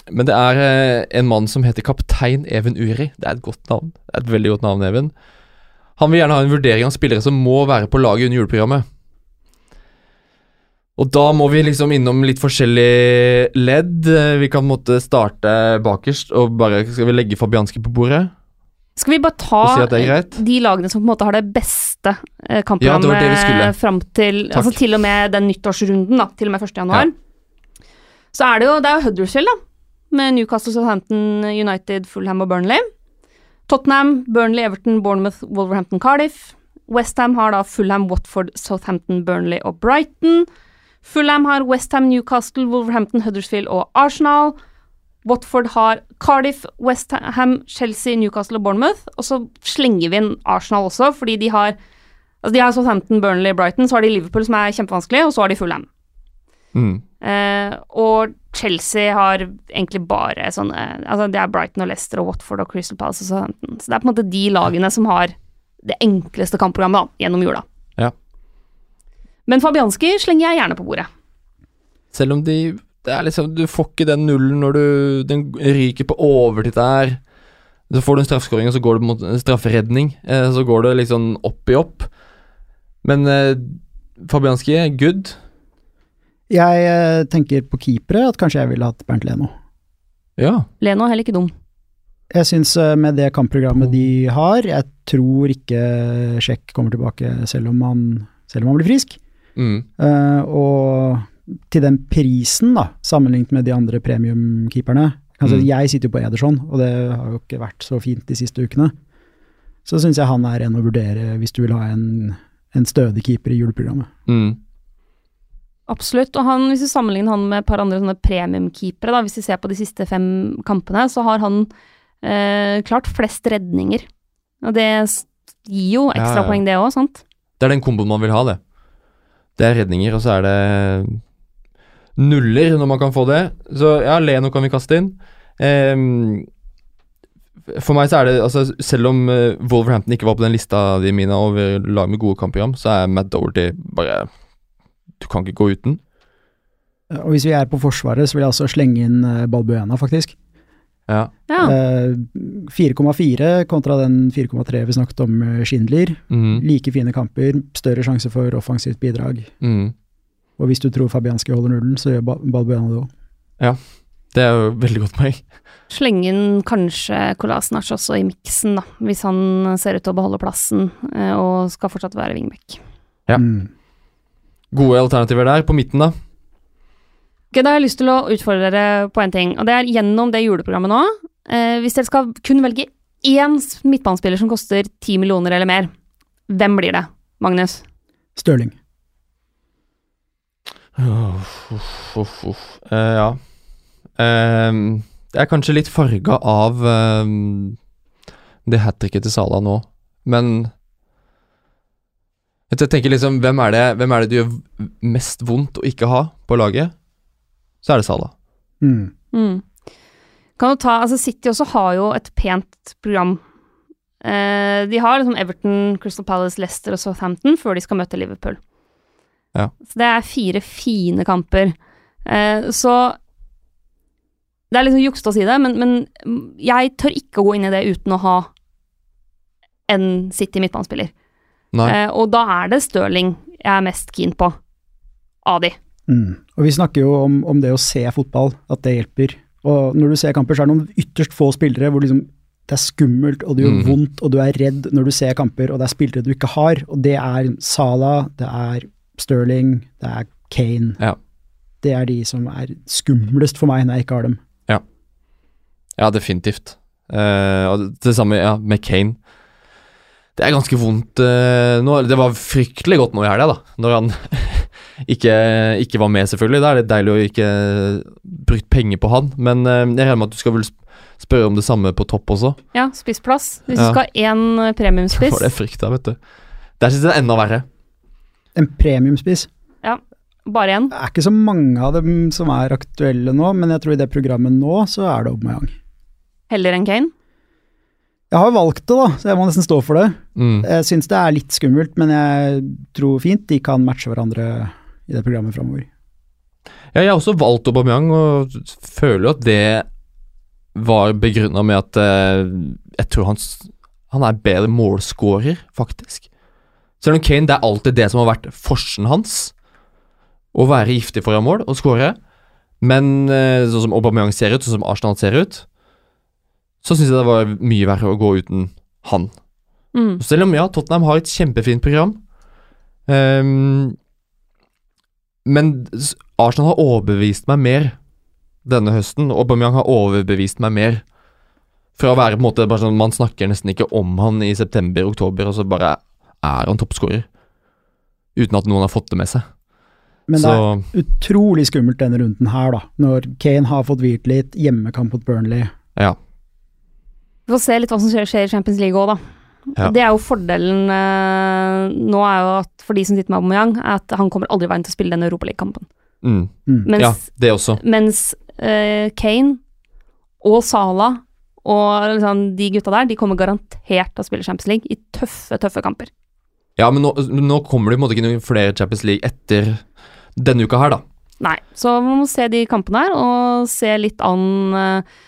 A: men det er eh, en mann som heter kaptein Even Uri. Det er et godt navn. Det er et veldig godt navn, Even. Han vil gjerne ha en vurdering av spillere som må være på laget under juleprogrammet. Og da må vi liksom innom litt forskjellige ledd. Eh, Vi kan måte starte bakerst og bare Skal vi legge Fabianski på bordet?
B: Skal vi bare ta
A: si
B: de lagene som på en måte har det beste kampprogrammet
A: Ja,
B: kampprogrammet fram til
A: Takk.
B: Altså til og med den nyttårsrunden, da. Til og med 1. januar. Så er det jo Det er jo Huddersfield, da. Med Newcastle, Southampton, United, Fulham og Burnley. Tottenham, Burnley, Everton, Bournemouth, Wolverhampton, Cardiff. Westham har da Fulham, Watford, Southampton, Burnley og Brighton. Fulham har Westham, Newcastle, Wolverhampton, Huddersfield og Arsenal. Watford har Cardiff, Westham, Chelsea, Newcastle og Bournemouth. Og så slenger vi inn Arsenal også, fordi de har Altså de har Southampton, Burnley, Brighton, så har de Liverpool som er kjempevanskelig, og så har de Fulham.
A: Mm.
B: Eh, og Chelsea har egentlig bare sånne Altså det er Brighton og Leicester og Watford og Crystal Palace og Southampton. Så det er på en måte de lagene som har det enkleste kampprogrammet da, gjennom jula.
A: Ja.
B: Men Fabianski slenger jeg gjerne på bordet.
A: Selv om de det er liksom, Du får ikke den nullen når du den ryker på overtid der. Så får du en straffeskåring, og så går det mot en strafferedning. Eh, så går det sånn opp i opp. Men eh, Fabianski, good.
C: Jeg eh, tenker på keepere, at kanskje jeg ville hatt Bernt Leno.
A: Ja.
B: Leno er heller ikke dum.
C: Jeg syns eh, med det kampprogrammet de har, jeg tror ikke Sjekk kommer tilbake selv om han, selv om han blir frisk.
A: Mm.
C: Uh, og til den prisen, da, sammenlignet med de andre premiumkeeperne altså,
A: Mm.
C: Jeg sitter jo på Ederson, og det har jo ikke vært så fint de siste ukene. Så syns jeg han er en å vurdere hvis du vil ha en, en stødig keeper i juleprogrammet.
A: Mm.
B: Absolutt. Og han, hvis du sammenligner han med et par andre sånne premiumkeepere, da, hvis vi ser på de siste fem kampene, så har han eh, klart flest redninger. Og det gir jo
A: Ja,
B: ekstra
A: ja.
B: poeng, det òg, sant?
A: Det er den komboen man vil ha, det. Det er redninger, og så er det nuller når man kan få det. Så ja, Leno kan vi kaste inn. Ehm, for meg så er det altså, Selv om eh, Wolverhampton ikke var på den lista di, Mina, over lag med gode kampprogram, så er Matt Doherty bare Du kan ikke gå uten.
C: Og hvis vi er på Forsvaret, så vil jeg også slenge inn eh, Balbuena, faktisk.
A: Ja.
B: Ja.
C: Eh, 4,4 kontra den 4,3 vi snakket om eh, Schindler.
A: Mm.
C: Like fine kamper, større sjanse for offensivt bidrag.
A: Mm.
C: Og hvis du tror Fabianski holder nullen, så gjør Balbuena det òg.
A: Det er jo veldig godt poeng.
B: Slenge inn kanskje Kolasinac også i miksen, da, hvis han ser ut til å beholde plassen eh, og skal fortsatt være wingback.
A: Ja.
C: Mm.
A: Gode alternativer der. På midten, da?
B: Ok, Da har jeg lyst til å utfordre dere på en ting, og det er gjennom det juleprogrammet nå. Eh, hvis dere skal kun velge én midtbanespiller som koster ti millioner eller mer, hvem blir det? Magnus?
C: Stirling.
A: Uff, uff, uff, uff. Eh, ja. Ehm, det er kanskje litt farga av um, det hat tricket til Salah nå, men Jeg tenker liksom, hvem er, det, hvem er det du gjør mest vondt å ikke ha på laget? Så er det Salah.
C: Mm.
B: Mm. Kan du ta, altså City også har jo et pent program. Eh, de har liksom Everton, Crystal Palace, Leicester og Southampton før de skal møte Liverpool.
A: Ja.
B: Så det er fire fine kamper. Eh, så det er liksom juksete å si det, men, men jeg tør ikke å gå inn i det uten å ha en City midtbanespiller.
A: Nei.
B: Eh, og da er det Stirling jeg er mest keen på av de.
C: Mm. Og vi snakker jo om, om det å se fotball, at det hjelper. Og når du ser kamper, så er det noen ytterst få spillere hvor liksom det er skummelt, og det gjør
A: mm.
C: vondt, og du er redd når du ser kamper, og det er spillere du ikke har. Og det er Salah, det er Sterling, det er Kane.
A: Ja.
C: Det er de som er skumlest for meg når jeg ikke har dem.
A: Ja, definitivt. Uh, og det samme ja, med Kane. Det er ganske vondt eh, nå. Det var fryktelig godt nå i helga, da. Når han <laughs> ikke, ikke var med, selvfølgelig. Da er det deilig å ikke brukt penger på han. Men eh, jeg regner med at du skal vel spørre om det samme på topp også.
B: Ja, spissplass. Hvis
A: Ja.
B: du skal ha én premiumspiss. <laughs>
A: Det det frykta, vet du. Der syns jeg det er enda verre.
C: En premiumspiss. Ja.
B: Bare én.
C: Det er ikke så mange av dem som er aktuelle nå, men jeg tror i det programmet nå, så er det Aubameyang.
B: Heller enn Kane.
C: Jeg har valgt det, da, så jeg må nesten stå for det.
A: Mm.
C: Jeg syns det er litt skummelt, men jeg tror fint de kan matche hverandre i det programmet framover.
A: Ja, jeg har også valgt Aubameyang, og føler jo at det var begrunna med at eh, jeg tror han, han er bedre målscorer, faktisk. Selv om Kane, det er alltid det som har vært forsen hans. Å være giftig foran mål og score. Men eh, sånn som Aubameyang ser ut, sånn som Arsenal ser ut, så syns jeg det var mye verre å gå uten han.
B: Mm.
A: Selv om ja, Tottenham har et kjempefint program. Um, men Arsenal har overbevist meg mer denne høsten. og Aubameyang har overbevist meg mer. Fra å være på en måte bare sånn Man snakker nesten ikke om han i september-oktober, og så bare er han toppskårer. Uten at noen har fått det med seg.
C: Men det
A: så
C: er utrolig skummelt denne runden her, da. Når Kane har fått hvilt litt, hjemmekamp mot Burnley.
A: ja.
B: Vi får se litt hva som skjer, skjer i Champions League òg, da.
A: Ja.
B: Det er jo fordelen eh, nå, er jo at for de som sitter med Aubameyang, er at han kommer aldri i veien til å spille den Europaligakampen.
A: Mm.
C: Mm.
B: Mens,
A: Ja, det også.
B: mens eh, Kane og Salah og liksom, de gutta der, de kommer garantert til å spille Champions League i tøffe, tøffe kamper.
A: Ja, men nå, nå kommer det på en måte ikke noen flere Champions League etter denne uka her, da.
B: Nei, så man må se de kampene her, og se litt an eh,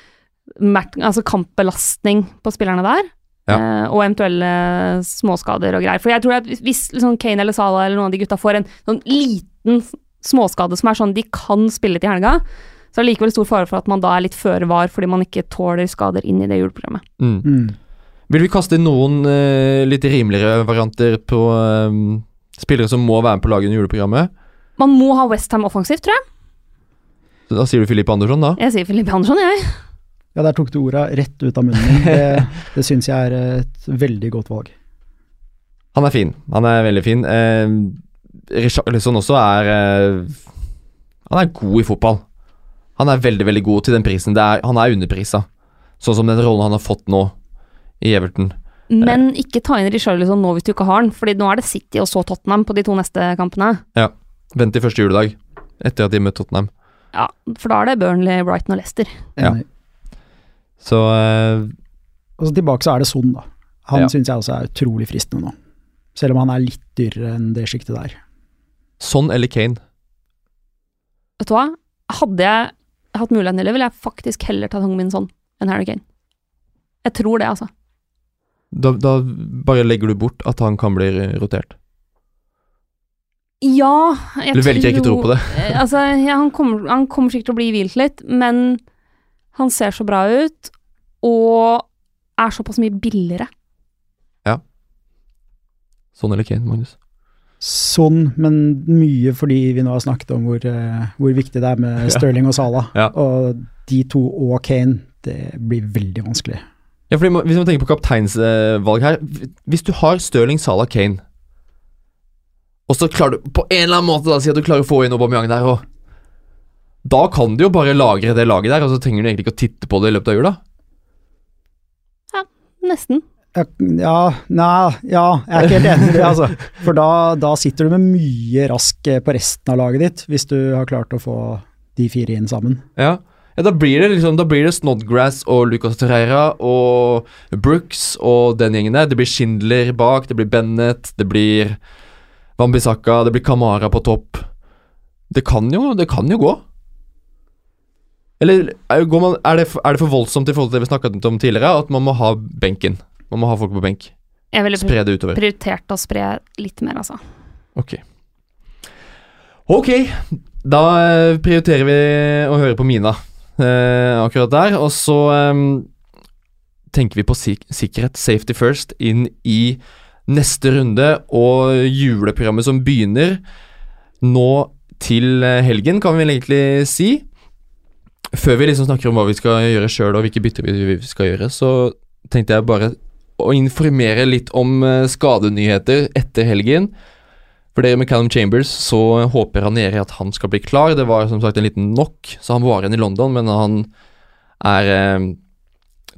B: altså kampbelastning på spillerne der.
A: Ja.
B: eh, og eventuelle småskader og greier. For jeg tror at hvis- hvis liksom Kane eller Salah eller noen av de gutta får en sånn liten småskade som er sånn de kan spille til helga, så er det likevel stor fare for at man da er litt føre var fordi man ikke tåler skader inn i det juleprogrammet.
A: Mm.
C: Mm.
A: Vil vi kaste inn noen uh, litt rimeligere varianter på eh, spillere som må være med på laget under juleprogrammet?
B: Man må ha Westham offensivt, tror jeg.
A: Så Da sier du Filip Andersson, da?
B: Jeg sier Filip Andersson, jeg.
C: Ja, der tok du orda rett ut av munnen min. Det, <laughs> det syns jeg er et veldig godt valg.
A: Han er fin. Han er veldig fin. Eh, Richarlison også er eh, Han er god i fotball. Han er veldig, veldig god til den prisen. Det er, han er underprisa. Sånn som den rollen han har fått nå i Everton.
B: Men ikke ta inn Richarlison nå hvis du ikke har den, Fordi nå er det City og så Tottenham på de to neste kampene. Ja.
A: Vent til første juledag, etter at de møtte Tottenham.
B: Ja, For da er det Burnley, Brighton og Leicester.
A: Ja. Så uh,
C: Og så tilbake så er det Son, da. Han
A: Ja.
C: syns jeg også er utrolig fristende nå. Selv om han er litt dyrere enn det sjiktet der.
A: Son eller Kane?
B: Vet du hva? Hadde jeg hatt muligheten til det, ville jeg faktisk heller tatt Hong Min Son enn Harry Kane. Jeg tror det, altså.
A: Da, da bare legger du bort at han kan bli rotert.
B: Ja, jeg
A: Du velger ikke å tro på det. <laughs>
B: Altså, ja, han, kommer, han kommer sikkert til å bli hvilt litt, men han ser så bra ut, og er såpass mye billigere.
A: Ja. Sånn eller Kane, Magnus?
C: Sånn, men mye fordi vi nå har snakket om hvor, eh, hvor viktig det er med <laughs>
A: Ja.
C: Og Salah.
A: Ja.
C: Og de to og Kane, det blir veldig vanskelig.
A: Ja, fordi Hvis man tenker på kapteinsvalg her Hvis du har Stirling, Salah, Kane Og så klarer du på en eller annen måte da si at du klarer å få inn Aubameyang der og Da kan du jo bare lagre det laget der, og så trenger du egentlig ikke å titte på det i løpet av jula.
B: Ja, Nesten.
C: Ja, ja, nei, ja, jeg er ikke helt enig i det, altså. For da, da sitter du med mye rask eh, på resten av laget ditt, hvis du har klart å få de fire inn sammen.
A: Ja, ja da blir det liksom Da blir det Snodgrass og Lucas Torreira og Brooks og den gjengen der. Det blir Schindler bak, det blir Bennett, det blir Wambisaka, det blir Kamara på topp. Det kan jo, det kan jo gå. Eller er, går man, er, det, for- er det for voldsomt i forhold til det vi snakket om tidligere, at man må ha benken? Man må ha folk på benk.
B: Jeg ville
A: Spre det utover.
B: prioritert å spre litt mer, altså.
A: Ok. Ok, da eh, prioriterer vi å høre på Mina eh, akkurat der. Og så eh, tenker vi på sik sikkerhet, safety first, inn i neste runde og juleprogrammet som begynner nå til eh, helgen, kan vi vel egentlig si. Før vi liksom snakker om hva vi skal gjøre sjøl og hvilke bytter vi skal gjøre, så tenkte jeg bare å informere litt om eh, skadenyheter etter helgen. For dere med Callum Chambers så håper han nede at han skal bli klar. Det var som sagt en liten knock, så han var igjen i London, men han er eh,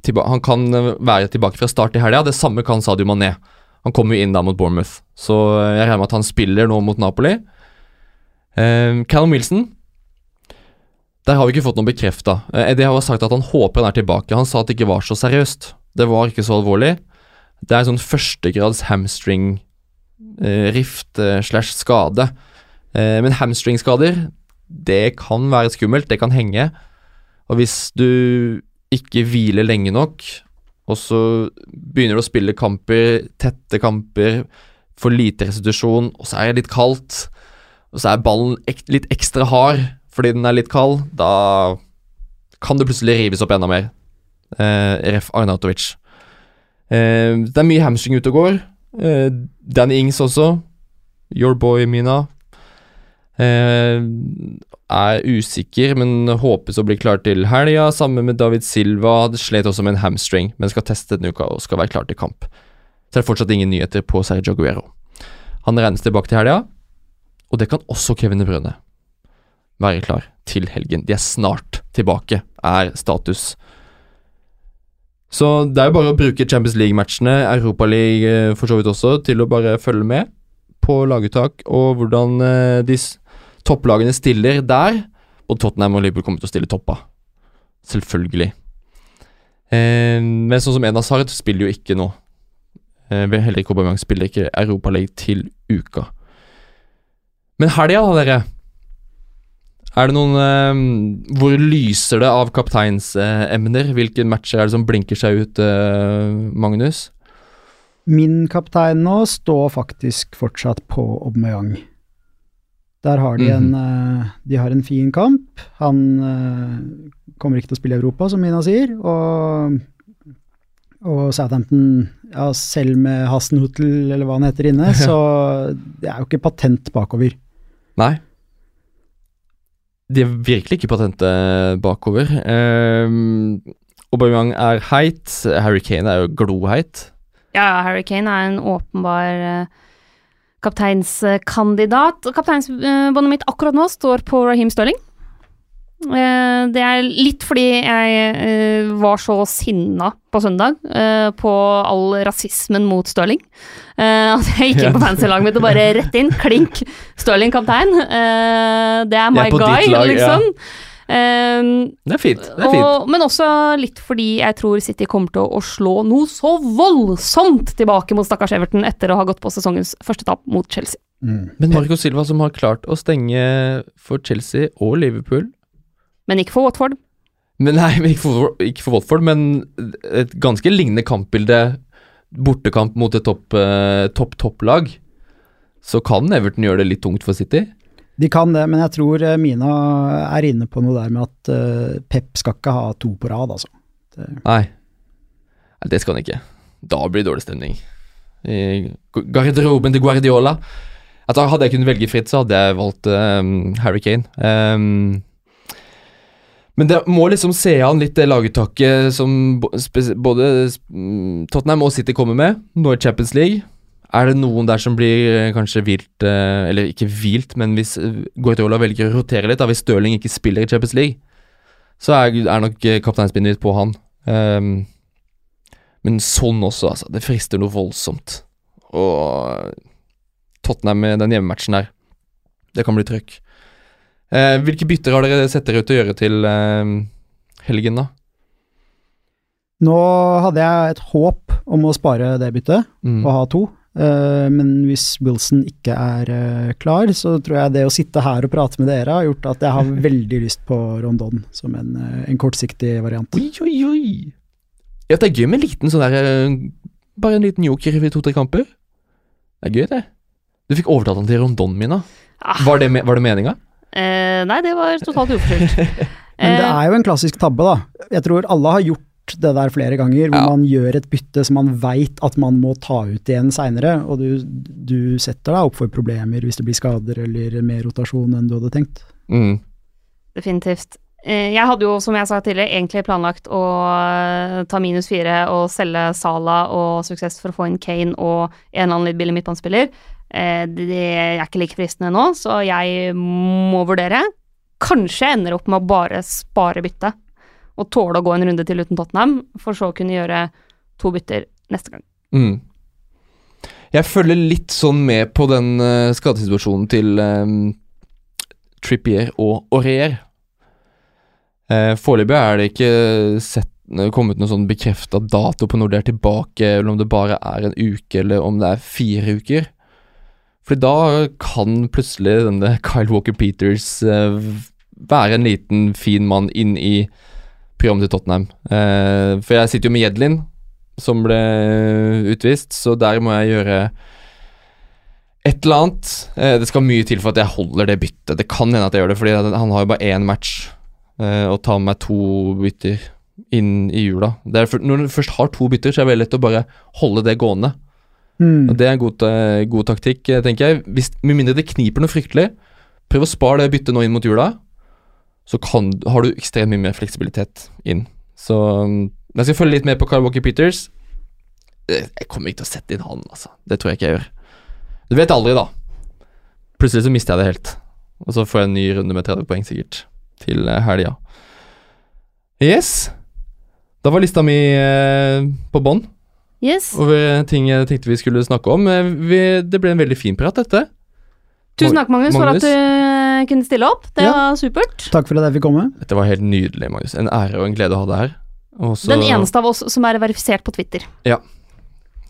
A: Han kan eh, være tilbake fra start i helga. Det samme kan Sadio Mané. Han kommer jo inn da mot Bournemouth, så eh, jeg regner med at han spiller nå mot Napoli. Eh, Callum Wilson Der har vi ikke fått noe bekrefta. Eh, Eddie har sagt at han håper han er tilbake. Han sa at det ikke var så seriøst. Det var ikke så alvorlig. Det er sånn førstegrads hamstring eh, eh, slash skade. Men hamstringskader, det kan være skummelt, det kan henge. Og hvis du ikke hviler lenge nok, og så begynner du å spille kamper, tette kamper, får lite restitusjon, og så er det litt kaldt, og så er ballen litt ekstra hard fordi den er litt kald, da kan det plutselig rives opp enda mer. Eh, ref. Arnautovic. Eh, det er mye hamstring ute og går. Eh, Danny Ings også. Your boy, Mina. Eh, er usikker, men håpes å bli klar til helga. Sammen med David Silva. Det slet også med en hamstring, men skal teste denne uka og skal være klar til kamp. Så er det fortsatt ingen nyheter på Sergio Aguero. Han regnes tilbake til helga, og det kan også Kevin De være klar til helgen. De er snart tilbake, er status. Så det er jo bare å bruke Champions League-matchene, Europaliga eh, for så vidt også, til å bare følge med på laguttak og hvordan eh, de topplagene stiller der. Og Tottenham og Liverpool kommer til å stille toppa. Selvfølgelig. Eh, men sånn som Enas Hard spiller jo ikke nå. Eh, heller ikke Aubameyang spiller ikke Europaliga til uka. Men helga, da, dere. Er det noen eh, Hvor lyser det av kapteinsemner? Hvilke matcher er det som blinker seg ut, eh, Magnus?
C: Min kaptein nå står faktisk fortsatt på Aubameyang. Der har de en, eh, de har en fin kamp. Han eh, kommer ikke til å spille i Europa, som Mina sier. Og, og Southampton, ja, selv med Hasenhutel, eller hva han heter inne, <laughs> så det er jo ikke patent bakover.
A: Nei. De er virkelig ikke patente bakover. Um, Aubameyang er heit. Harry Kane er jo gloheit.
B: Ja, Harry Kane er en åpenbar uh, kapteinskandidat. Kapteinsbåndet mitt akkurat nå står på Raheem Stirling. Uh, det er litt fordi jeg uh, var så sinna på søndag på all rasismen mot Stirling. at jeg gikk inn på fancy-laget mitt og bare rett inn. Klink! Stirling kaptein. det er my
A: er
B: guy,
A: lag,
B: liksom. Um,
A: Det er fint. det er fint.
B: og, men også litt fordi jeg tror City kommer til å, å slå noe så voldsomt tilbake mot stakkars Everton etter å ha gått på sesongens første tap mot Chelsea.
C: Mm.
A: Men Marco Silva som har klart å stenge for Chelsea og Liverpool
B: Men ikke for Watford.
A: Men Nei, ikke for, ikke for Watford, men et ganske lignende kampbilde. Bortekamp mot et topp, eh, topp topplag. Så kan Everton gjøre det litt tungt for City.
C: De kan det, men jeg tror eh, Mina er inne på noe der med at uh, Pep skal ikke ha to på rad, altså. Det,
A: Nei. Nei, det skal han ikke. Da blir det dårlig stemning. I garderoben til Guardiola. At da Hadde jeg kunnet velge fritt, så hadde jeg valgt um, Harry Kane. Um, men det må liksom se an litt det laguttaket som både mm, Tottenham og City kommer med, nå i Champions League. Er det noen der som blir eh, kanskje vilt eh, Eller ikke vilt, men hvis eh, Guardiola velger å rotere litt, da hvis Stirling ikke spiller i Champions League, så er, er nok kapteinspinnet ditt på han. Um, men sånn også, altså. Det frister noe voldsomt. Og Tottenham med den hjemmematchen der, det kan bli trøkk. Eh, hvilke bytter har dere sett dere ut til å gjøre til eh, helgen, da?
C: nå hadde jeg et håp om å spare det byttet,
A: Mm.
C: og ha to. Eh, men hvis Wilson ikke er eh, klar, så tror jeg det å sitte her og prate med dere har gjort at jeg har <laughs> veldig lyst på Rondon som en, eh, en kortsiktig variant.
A: Oi, oi, oi. Ja, det er gøy med en liten sånn der eh, Bare en liten joker i to-tre kamper. Det er gøy, det. Du fikk overtalt han til Rondon min, da.
B: Ah,
A: Var det, var det meninga?
B: Eh, nei, det var totalt uforskyldt. <laughs>
C: Men det
B: Eh,
C: er jo en klassisk tabbe, da. Jeg tror alle har gjort det der flere ganger, hvor
A: Ja.
C: man gjør et bytte som man veit at man må ta ut igjen seinere, og du, du setter deg opp for problemer hvis det blir skader eller mer rotasjon enn du hadde tenkt.
A: Mm.
B: Definitivt. Eh, Jeg hadde jo, som jeg sa tidligere, egentlig planlagt å eh, ta minus fire og selge Sala og suksess for å få inn Kane og en eller annen litt billig midtbanespiller. Eh, Det er ikke like fristende nå, så jeg må vurdere. Kanskje jeg ender opp med å bare spare byttet og tåle å gå en runde til uten Tottenham, for så å kunne gjøre to bytter neste gang.
A: Mm. Jeg følger litt sånn med på den skadesituasjonen til um, Trippier og Aurier. Uh, Foreløpig er det ikke sett, eh, kommet noen sånn bekrefta dato på når de er tilbake, eller om det bare er en uke, eller om det er fire uker. Fordi da kan plutselig denne <laughs> Kyle Walker Peters eh, være en liten, fin mann inn i programmet til Tottenham. Eh, for jeg sitter jo med Jedlin, som ble utvist, så der må jeg gjøre et eller annet. Eh, det skal mye til for at jeg holder det byttet. Det kan hende at jeg gjør det, fordi han har jo bare én match, eh, og ta med meg to bytter inn i jula. For, når du først har to bytter, så er det veldig lett å bare holde det gående.
C: Mm.
A: Og Det er en god, eh, god taktikk, eh, tenker jeg. Hvis, med mindre det kniper noe fryktelig, prøv å spare det byttet nå inn mot jula. Så kan, har du ekstremt mye mer fleksibilitet inn. Så mm, jeg skal følge litt med på Carl Walker Peters. Eh, Jeg kommer ikke til å sette inn han, altså. Det tror jeg ikke jeg gjør. Du vet aldri, da. Plutselig så mister jeg det helt. Og så får jeg en ny runde med 30 poeng, sikkert, til eh, helga. Yes. Da var lista mi eh, på bånn
B: Yes.
A: over ting jeg tenkte vi skulle snakke om. Eh, Vi, det ble en veldig fin prat, dette.
B: Tusen takk, Magnus, for at du kunne stille opp. Det
C: Ja.
B: var supert.
C: Takk for at jeg fikk komme.
A: Dette var helt nydelig, Magnus. En ære og en glede å ha deg her. Også,
B: Den eneste av oss som er verifisert på Twitter. Ja.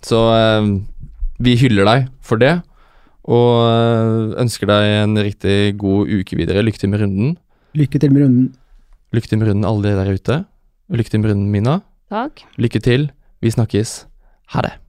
A: Så eh, vi hyller deg for det, og ønsker deg en riktig god uke videre. Lykke til med runden.
C: Lykke til med runden.
A: Lykke til med runden, alle dere der ute. Lykke til med runden, Mina.
B: Takk.
A: Lykke til. Vi snakkes. Ha det.